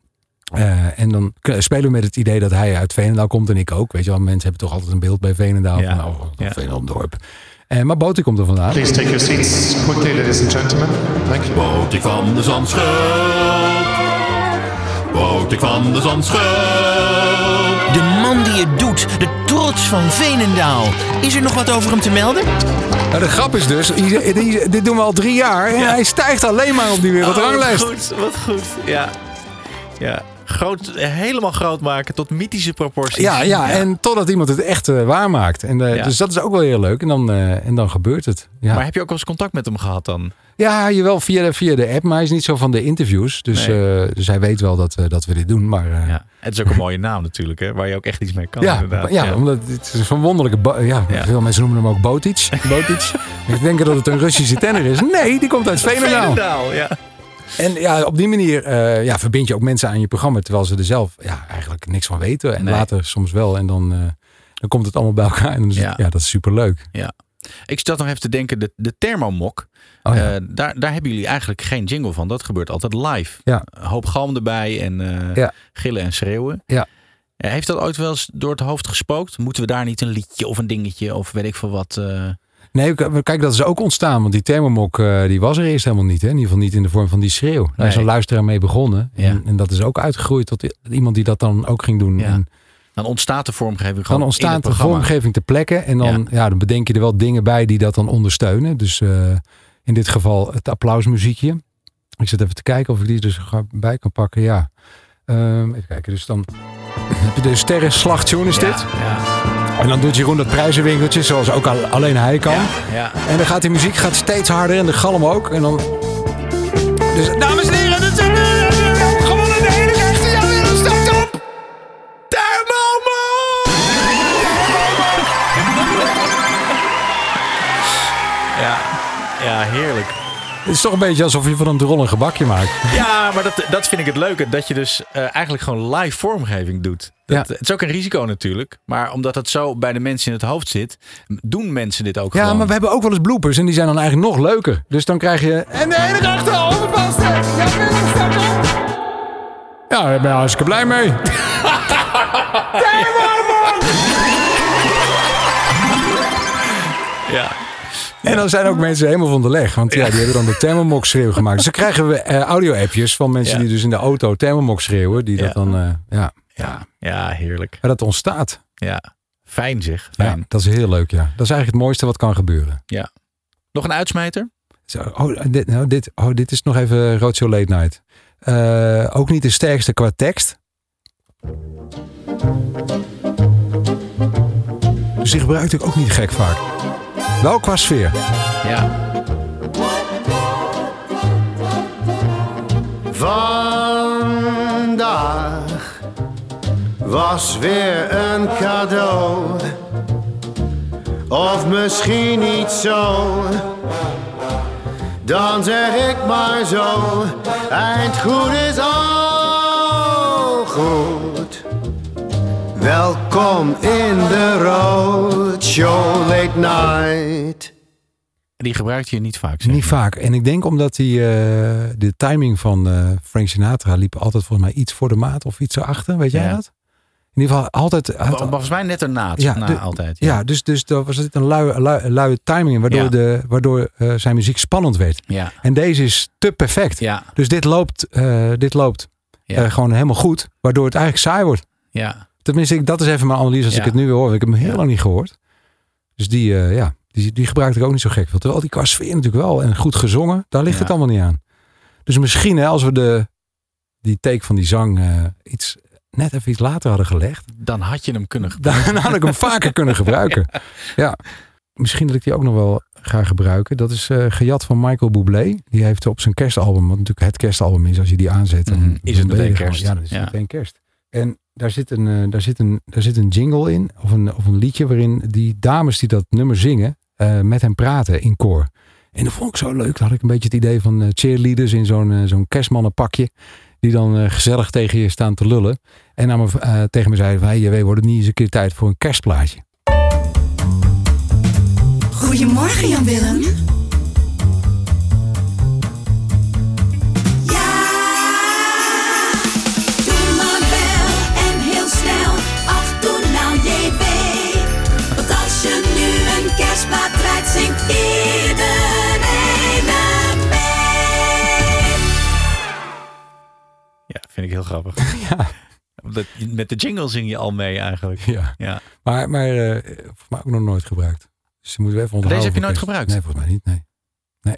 Eh, en dan spelen we met het idee dat hij uit Veenendaal komt en ik ook. Weet je wel, mensen hebben toch altijd een beeld bij Veenendaal. Ja. Van, oh, ja. Veenendaal dorp. Eh, maar Botik komt er vandaan. Please take your seats quickly, ladies and gentlemen. Thank you. Botik van de Zandschulp. Botik van de Zandschulp. De man die het doet, de trots van Veenendaal. Is er nog wat over hem te melden? Nou, de grap is dus, dit doen we al drie jaar. En hij stijgt alleen maar op die wereldranglijst. Oh, wat goed, wat goed. Ja. Ja. Groot, helemaal groot maken tot mythische proporties. Ja, ja, en totdat iemand het echt eh, waarmaakt. En, eh, Ja. Dus dat is ook wel heel leuk. En dan, eh, en dan gebeurt het. Ja, Maar heb je ook wel eens contact met hem gehad dan? ja jawel, via de, via de app. Maar hij is niet zo van de interviews. Dus, eh, dus hij weet wel dat, dat we dit doen. Maar Ja. Het is ook een mooie naam natuurlijk, hè? Waar je ook echt iets mee kan. ja, inderdaad. ja, omdat het is een wonderlijke... Ja. Veel mensen noemen hem ook Botic. <laughs> Botic. Ik denk dat het een Russische tenner is. Nee, die komt uit Veenendaal. Veenendaal, ja. En ja, op die manier eh, ja, verbind je ook mensen aan je programma. Terwijl ze er zelf ja, eigenlijk niks van weten. En Nee. later soms wel. En dan, eh, dan komt het allemaal bij elkaar. En dan is het- Ja. dat is superleuk. Ja. Ik zat nog even te denken, de, de thermomok, Oh ja. eh, daar, daar hebben jullie eigenlijk geen jingle van. Dat gebeurt altijd live. Ja. Een hoop galm erbij en Ja. gillen en schreeuwen. Ja. Heeft dat ooit wel eens door het hoofd gespookt? Moeten we daar niet een liedje of een dingetje of weet ik veel wat? Nee, kijk, dat is ook ontstaan. Want die thermomok eh, die was er eerst helemaal niet. Hè? In ieder geval niet in de vorm van die schreeuw. Daar Nee. is een luisteraar mee begonnen. Ja. En, en dat is ook uitgegroeid tot iemand die dat dan ook ging doen. Ja. En dan ontstaat de vormgeving gewoon dan in ontstaat de vormgeving ter plekke. En dan, ja. dan bedenk je er wel dingen bij die dat dan ondersteunen. Dus eh, in dit geval het applausmuziekje. Ik zit even te kijken of ik die dus bij kan pakken. Ja. Ehm, even kijken. Dus dan <laughs> de sterrenslagtune is dit. En dan doet Jeroen dat prijzenwinkeltje zoals ook al- alleen hij kan. Ja. En dan gaat die muziek gaat steeds harder en de galm ook. En dan... Dus dames en heren, dit een, eh, gewoon een hele echte ja, weer start op! Ja. ja, heerlijk. Het is toch een beetje alsof je van een drol een gebakje maakt. Ja, maar dat, dat vind ik het leuke. Dat je dus eh, eigenlijk gewoon live vormgeving doet. Dat, Ja. Het is ook een risico natuurlijk. Maar omdat het zo bij de mensen in het hoofd zit, doen mensen dit ook Ja, gewoon. maar we hebben ook wel eens bloopers en die zijn dan eigenlijk nog leuker. Dus dan krijg je... En de ene achter! Ja, op! Ja, daar ben ik hartstikke blij mee. Ja. En dan zijn ook mensen helemaal van de leg. Want ja, die hebben dan de thermomok schreeuw gemaakt. Dus dan krijgen we eh, audio-appjes van mensen die dus in de auto thermomok schreeuwen. Die dat Ja. dan, eh, ja, Ja, ja, heerlijk. ja, dat ontstaat. Ja, fijn zeg. Ja, dat is heel leuk, ja. Dat is eigenlijk het mooiste wat kan gebeuren. Ja. Nog een uitsmijter? Zo, oh, dit, nou, dit, oh, dit is nog even Roadshow Late Night. Eh, ook niet de sterkste qua tekst. Dus die gebruikt ik ook niet gek vaak. Wel qua sfeer. Ja. Vandaag was weer een cadeau. Of misschien niet zo. Dan zeg ik maar zo. Eind goed is al goed. Welkom in de Roadshow Late Night. Die gebruikt je niet vaak. zeg Niet je. vaak. En ik denk omdat die, eh, de timing van eh, Frank Sinatra liep altijd volgens mij iets voor de maat of iets erachter. Weet jij Ja. dat? In ieder geval altijd... Vol- Volgens mij net erna, Ja, na de- altijd. Ja, dus, dus er was het een luie, luie, luie timing in, waardoor, Ja. de, waardoor eh, zijn muziek spannend werd. Ja. En deze is te perfect. Ja. Dus dit loopt, eh, dit loopt Ja. eh, gewoon helemaal goed, waardoor het eigenlijk saai wordt. Ja. Tenminste, ik, dat is even mijn analyse als Ja. ik het nu weer hoor. Ik heb hem heel Ja. lang niet gehoord. Dus die, eh, ja, Die, die gebruikte ik ook niet zo gek veel. Terwijl die qua sfeer natuurlijk wel. En goed gezongen, daar ligt Ja. het allemaal niet aan. Dus misschien hè, als we de, die take van die zang eh, iets, net even iets later hadden gelegd. Dan had je hem kunnen gebruiken. Dan had ik hem vaker kunnen gebruiken. <laughs> Ja. Misschien dat ik die ook nog wel ga gebruiken. Dat is eh, gejat van Michael Bublé. Die heeft op zijn kerstalbum, wat natuurlijk het kerstalbum is, als je die aanzet. Dan, Mhm. Is het meteen kerst. Ja, dan is het Ja. meteen kerst. En daar zit, een, eh, daar, zit een, daar zit een jingle in, of een, of een liedje waarin die dames die dat nummer zingen, eh, met hem praten in koor. En dat vond ik zo leuk. Dan had ik een beetje het idee van eh, cheerleaders in zo'n zo'n kerstmannenpakje. Die dan gezellig tegen je staan te lullen. En aan me, tegen me zeiden van, hey, JW, wordt het niet eens een keer tijd voor een kerstplaatje? Goedemorgen Jan vind ik heel grappig. <laughs> Ja. Dat, met de jingle zing je al mee eigenlijk. Ja. ja. Maar, maar eh, volgens mij ook nog nooit gebruikt. Dus die moeten we even onthouden. Deze heb je nooit gebruikt? Nee, volgens mij niet. Nee. nee.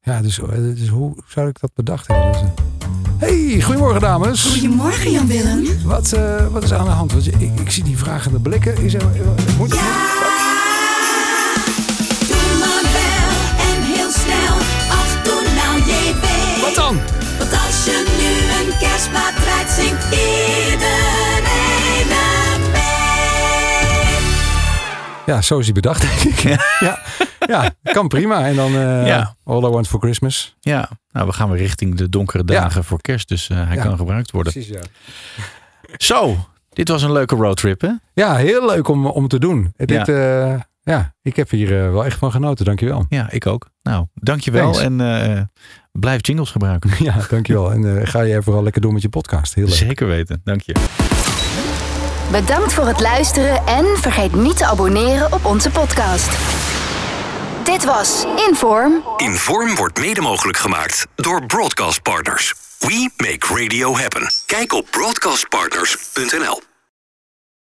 Ja, dus, eh, dus hoe zou ik dat bedacht hebben? Dus, eh, hey, goedemorgen dames. Goedemorgen Jan Willem. Wat, eh, wat is aan de hand? Want ik, ik zie die vragende blikken. Is er, moet, Doe zingt iedereen mee. Ja, zo is hij bedacht, denk ik. <laughs> Ja, ja, kan prima. En dan eh, Ja. All I Want For Christmas. Ja, nou we gaan weer richting de donkere dagen voor kerst. Dus eh, hij Ja. kan gebruikt worden. Precies, ja. Zo, dit was een leuke roadtrip hè? Ja, heel leuk om, om te doen. Dit, ja. ja, ik heb hier eh, wel echt van genoten. Dankjewel. Ja, ik ook. Nou, dankjewel Thanks. en eh, blijf jingles gebruiken. <laughs> Ja, dankjewel. En eh, ga je vooral lekker door met je podcast. Heel leuk. Zeker weten, dank je. Bedankt voor het luisteren en vergeet niet te abonneren op onze podcast. Dit was Inform. Inform wordt mede mogelijk gemaakt door Broadcast Partners. We make radio happen. Kijk op broadcastpartners.nl.